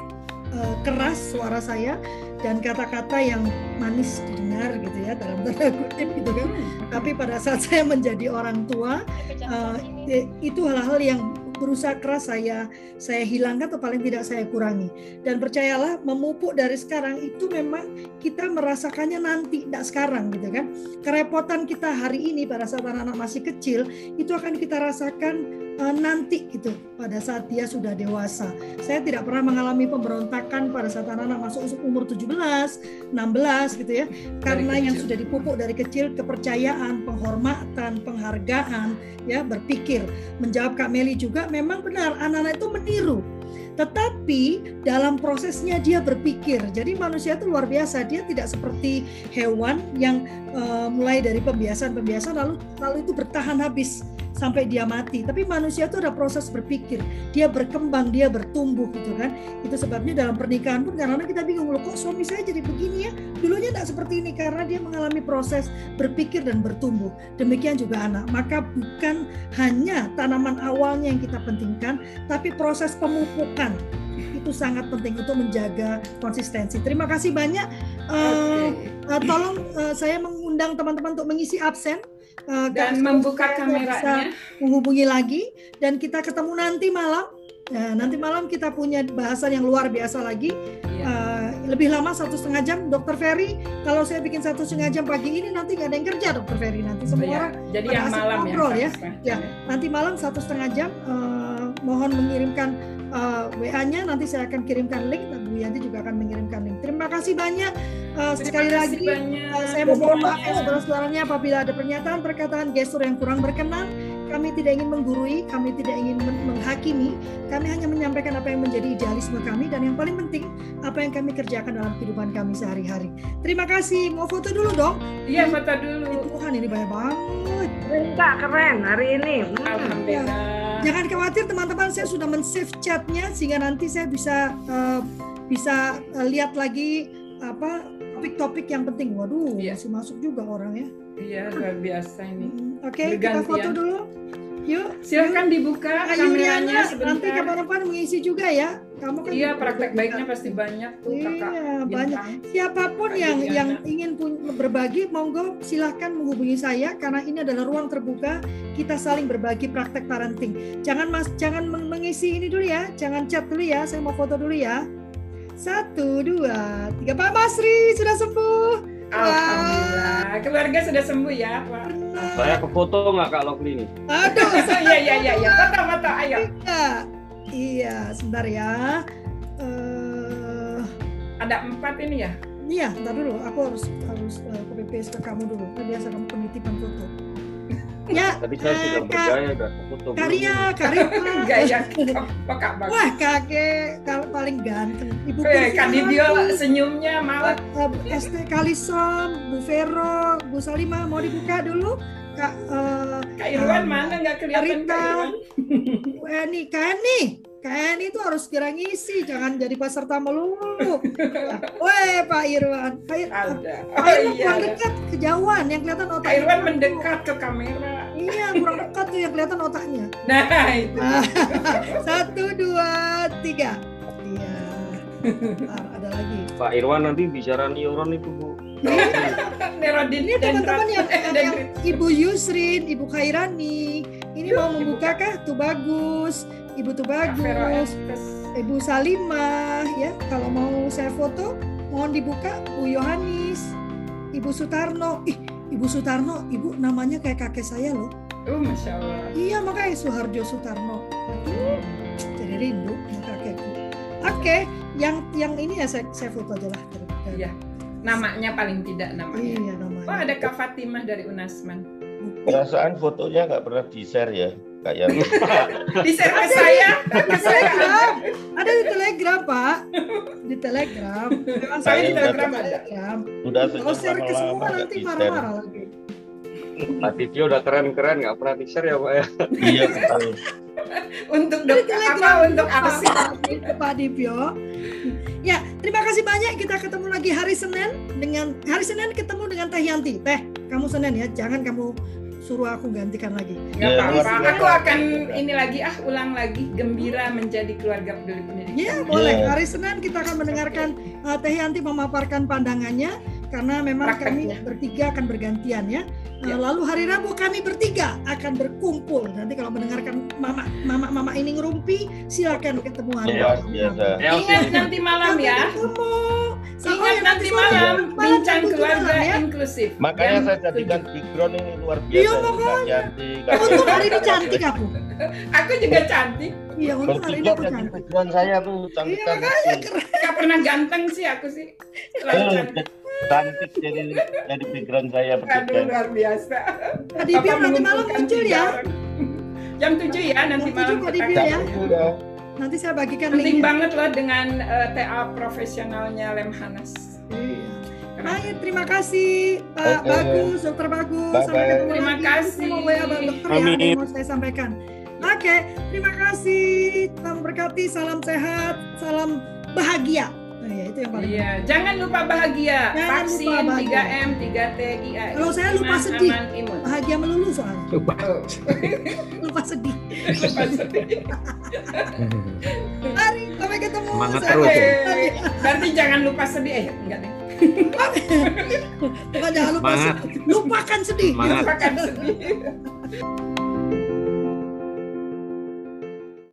eh, keras suara saya dan kata-kata yang manis didengar gitu ya dalam tanda kutip gitu kan. Tapi pada saat saya menjadi orang tua eh, itu hal-hal yang berusaha keras saya saya hilangkan atau paling tidak saya kurangi. Dan percayalah memupuk dari sekarang itu memang kita merasakannya nanti tidak sekarang gitu kan. Kerepotan kita hari ini pada saat anak-anak masih kecil itu akan kita rasakan nanti gitu pada saat dia sudah dewasa. Saya tidak pernah mengalami pemberontakan pada saat anak-anak masuk umur 17 16 gitu ya. Karena yang kecil. sudah dipupuk dari kecil kepercayaan penghormatan penghargaan ya berpikir. Menjawab Kak Meli juga memang benar anak-anak itu meniru. Tetapi dalam prosesnya dia berpikir. Jadi manusia itu luar biasa dia tidak seperti hewan yang eh, mulai dari pembiasan-pembiasan lalu lalu itu bertahan habis sampai dia mati. Tapi manusia itu ada proses berpikir. Dia berkembang dia bertumbuh gitu kan. Itu sebabnya dalam pernikahan pun kadang-kadang kita bingung loh kok suami saya jadi begini ya? Dulunya tidak seperti ini karena dia mengalami proses berpikir dan bertumbuh. Demikian juga anak. Maka bukan hanya tanaman awalnya yang kita pentingkan tapi proses pemupukan. Itu sangat penting untuk menjaga konsistensi. Terima kasih banyak. Eh, eh, tolong eh, saya mengundang teman-teman untuk mengisi absen Eh, Dan membuka saya bisa kameranya. menghubungi lagi dan kita ketemu nanti malam Nah, nanti malam kita punya bahasan yang luar biasa lagi. Iya. Eh, lebih lama satu setengah jam, Dokter Ferry. Kalau saya bikin satu setengah jam pagi ini nanti nggak ada yang kerja, Dokter Ferry. Nanti semua orang Jadi yang malam ngobrol ya. ya. Ya. nanti malam satu setengah jam. eh, mohon mengirimkan eh, WA-nya. Nanti saya akan kirimkan link. Dan Bu Yanti juga akan mengirimkan link. Terima kasih banyak. Eh, sekali lagi. banyak. Uh, saya mohon maaf ya saudara-saudaranya apabila ada pernyataan, perkataan, gestur yang kurang berkenan. Kami tidak ingin menggurui, kami tidak ingin men- menghakimi. Kami hanya menyampaikan apa yang menjadi idealisme kami dan yang paling penting apa yang kami kerjakan dalam kehidupan kami sehari-hari. Terima kasih. Mau foto dulu dong. Iya, foto dulu. Eh, Tuhan ini banyak banget. Kak keren hari ini. Alhamdulillah. Jangan khawatir teman-teman, saya sudah men-save chatnya sehingga nanti saya bisa uh, bisa uh, lihat lagi apa topik-topik yang penting. Waduh, Iya. masih masuk juga orang ya. Iya, luar biasa ini. Hmm, Oke, kita Bergantian. foto dulu. Yuk. Silakan dibuka Ayo kameranya sebentar. nanti kapan-kapan mengisi juga ya. Kamu kan Iya, praktek baiknya pasti banyak tuh kakak. Iya, banyak. Bintang. Siapa pun Kak yang yang ingin berbagi, monggo silahkan menghubungi saya karena ini adalah ruang terbuka. Kita saling berbagi praktek parenting. Jangan mas, jangan meng- mengisi ini dulu ya, jangan chat dulu ya. Saya mau foto dulu ya. Satu, dua, tiga. Pak Masri sudah sembuh. Alhamdulillah. Keluarga sudah sembuh ya, Pak. Benar. Saya ke foto nggak Kak Lovely nih? Aduh, Iya, iya, iya, iya. Foto, foto, ayo. iya. Iya, sebentar ya. Eh, Ada empat ini ya? Iya, ntar dulu. Aku harus harus uh, copy paste ke kamu dulu. Biasa kamu penitipan foto. Ya, Tadi saya eh, sudah Kak bergaya ke foto. belum Karya, nih? Karima. Gaya kakak bagus. Wah, kakek kal- paling ganteng. Ibu Eh, Kak Amanti, senyumnya malah uh, uh, ST Kalisom, Bu Vero, Bu Salima mau dibuka dulu. Kak uh, Kak Irwan Um, mana nggak kelihatan Kak Rita. Irwan? Bu Eni, Kak Eni, Kak Eni itu harus kira ngisi, jangan jadi peserta melulu. Weh Pak Irwan, Pak, Ir- Ada. Pak Oh Irwan iya. dekat, kejauhan yang kelihatan Pak otaknya. Irwan mendekat ke kamera. Iya, kurang dekat tuh yang kelihatan otaknya. Nah, itu. Satu, dua, tiga. Iya. Ntar ada lagi. Pak Irwan nanti bicara neuron itu Bu. Nerodin Ini teman-teman yang. Ibu Yusrin, Ibu Khairani, ini mau membuka kah? Tuh bagus, Ibu tuh bagus. Ibu Salimah, ya. Kalau mau saya foto, mohon dibuka. Bu Yohanis, Ibu Sutarno. Ih, Ibu Sutarno, Ibu namanya kayak kakek saya loh. Oh, masya Allah. Iya makanya Suharjo Sutarno. Aduh, jadi rindu sama kakekku. Oke, yang yang ini ya saya, saya foto aja lah. Iya. Namanya paling tidak namanya. Iya namanya. Oh, ada Kak Fatimah dari Unasman. Perasaan fotonya nggak pernah di-share ya, Kak Yan. Di share ke saya. Ke Di saya Telegram, ada. ada di Telegram Pak, di Telegram. Memang saya di Telegram udah- Telegram. Udah Kalau sejak share ke semua nanti marah-marah lagi. Pak Titio udah keren-keren nggak pernah di-share ya Pak ya. Iya betul. Untuk Di dok, apa untuk arsip. Pak, Pak Dipyo. Ya, terima kasih banyak. Kita ketemu lagi hari Senin dengan hari Senin ketemu dengan Teh Yanti. Teh, kamu Senin ya, jangan kamu suruh aku gantikan lagi. Nggak Ya, apa-apa. luar biasa. Aku akan ini lagi ah ulang lagi gembira menjadi keluarga peduli pendidikan. Ya, boleh. Iya. Hari Senin kita akan mendengarkan uh, Teh Yanti memaparkan pandangannya karena memang kami Prakteknya. bertiga akan bergantian ya. Ya. Lalu hari Rabu kami bertiga akan berkumpul. Nanti kalau mendengarkan mama mama mama ini ngerumpi, silakan ketemu hari Luar Rabu. biasa. Ya, Ingat nanti malam ya. ketemu. Sampai Ingat nanti malam Malam bincang keluarga malam, ya. inklusif. Makanya saya jadikan background ini luar biasa. Iya, makanya. Yanti, Kak Untung Yan. hari ini cantik aku. Aku juga cantik. Iya, untung hari ini aku cantik. background saya tuh cantik Iya, makanya Gak pernah ganteng sih aku sih. Selalu cantik. jadi jadi background saya bertiga. luar biasa. Dipyo Bapak nanti malam muncul ya. Jam 7 ya nanti Jam malam kita Dipyo ya. ketemu. Udah. Nanti saya bagikan Penting linknya. banget loh dengan eh, TA profesionalnya Lemhanas. Iya. Baik, terima kasih Pak Oke. Bagus, Dokter Bagus. Bye-bye. Sampai ketemu Terima lagi. kasih. Dokter ya, Amin. yang mau saya sampaikan. Oke, terima kasih. Tuhan berkati, salam sehat, salam bahagia. Nah, ya, itu yang paling Iya, jangan lupa bahagia. Jangan Vaksin lupa bahagia. 3M, 3T, IA. Kalau saya lupa Iman, sedih. Aman, imun. bahagia melulu soalnya. Oh, Lupa sedih. lupa sedih. Mari, sampai ketemu. Semangat terus ya. Berarti jangan lupa sedih. Eh, enggak deh. Bukan jangan lupa Semangat. sedih. Lupakan sedih. Semangat. Lupakan sedih.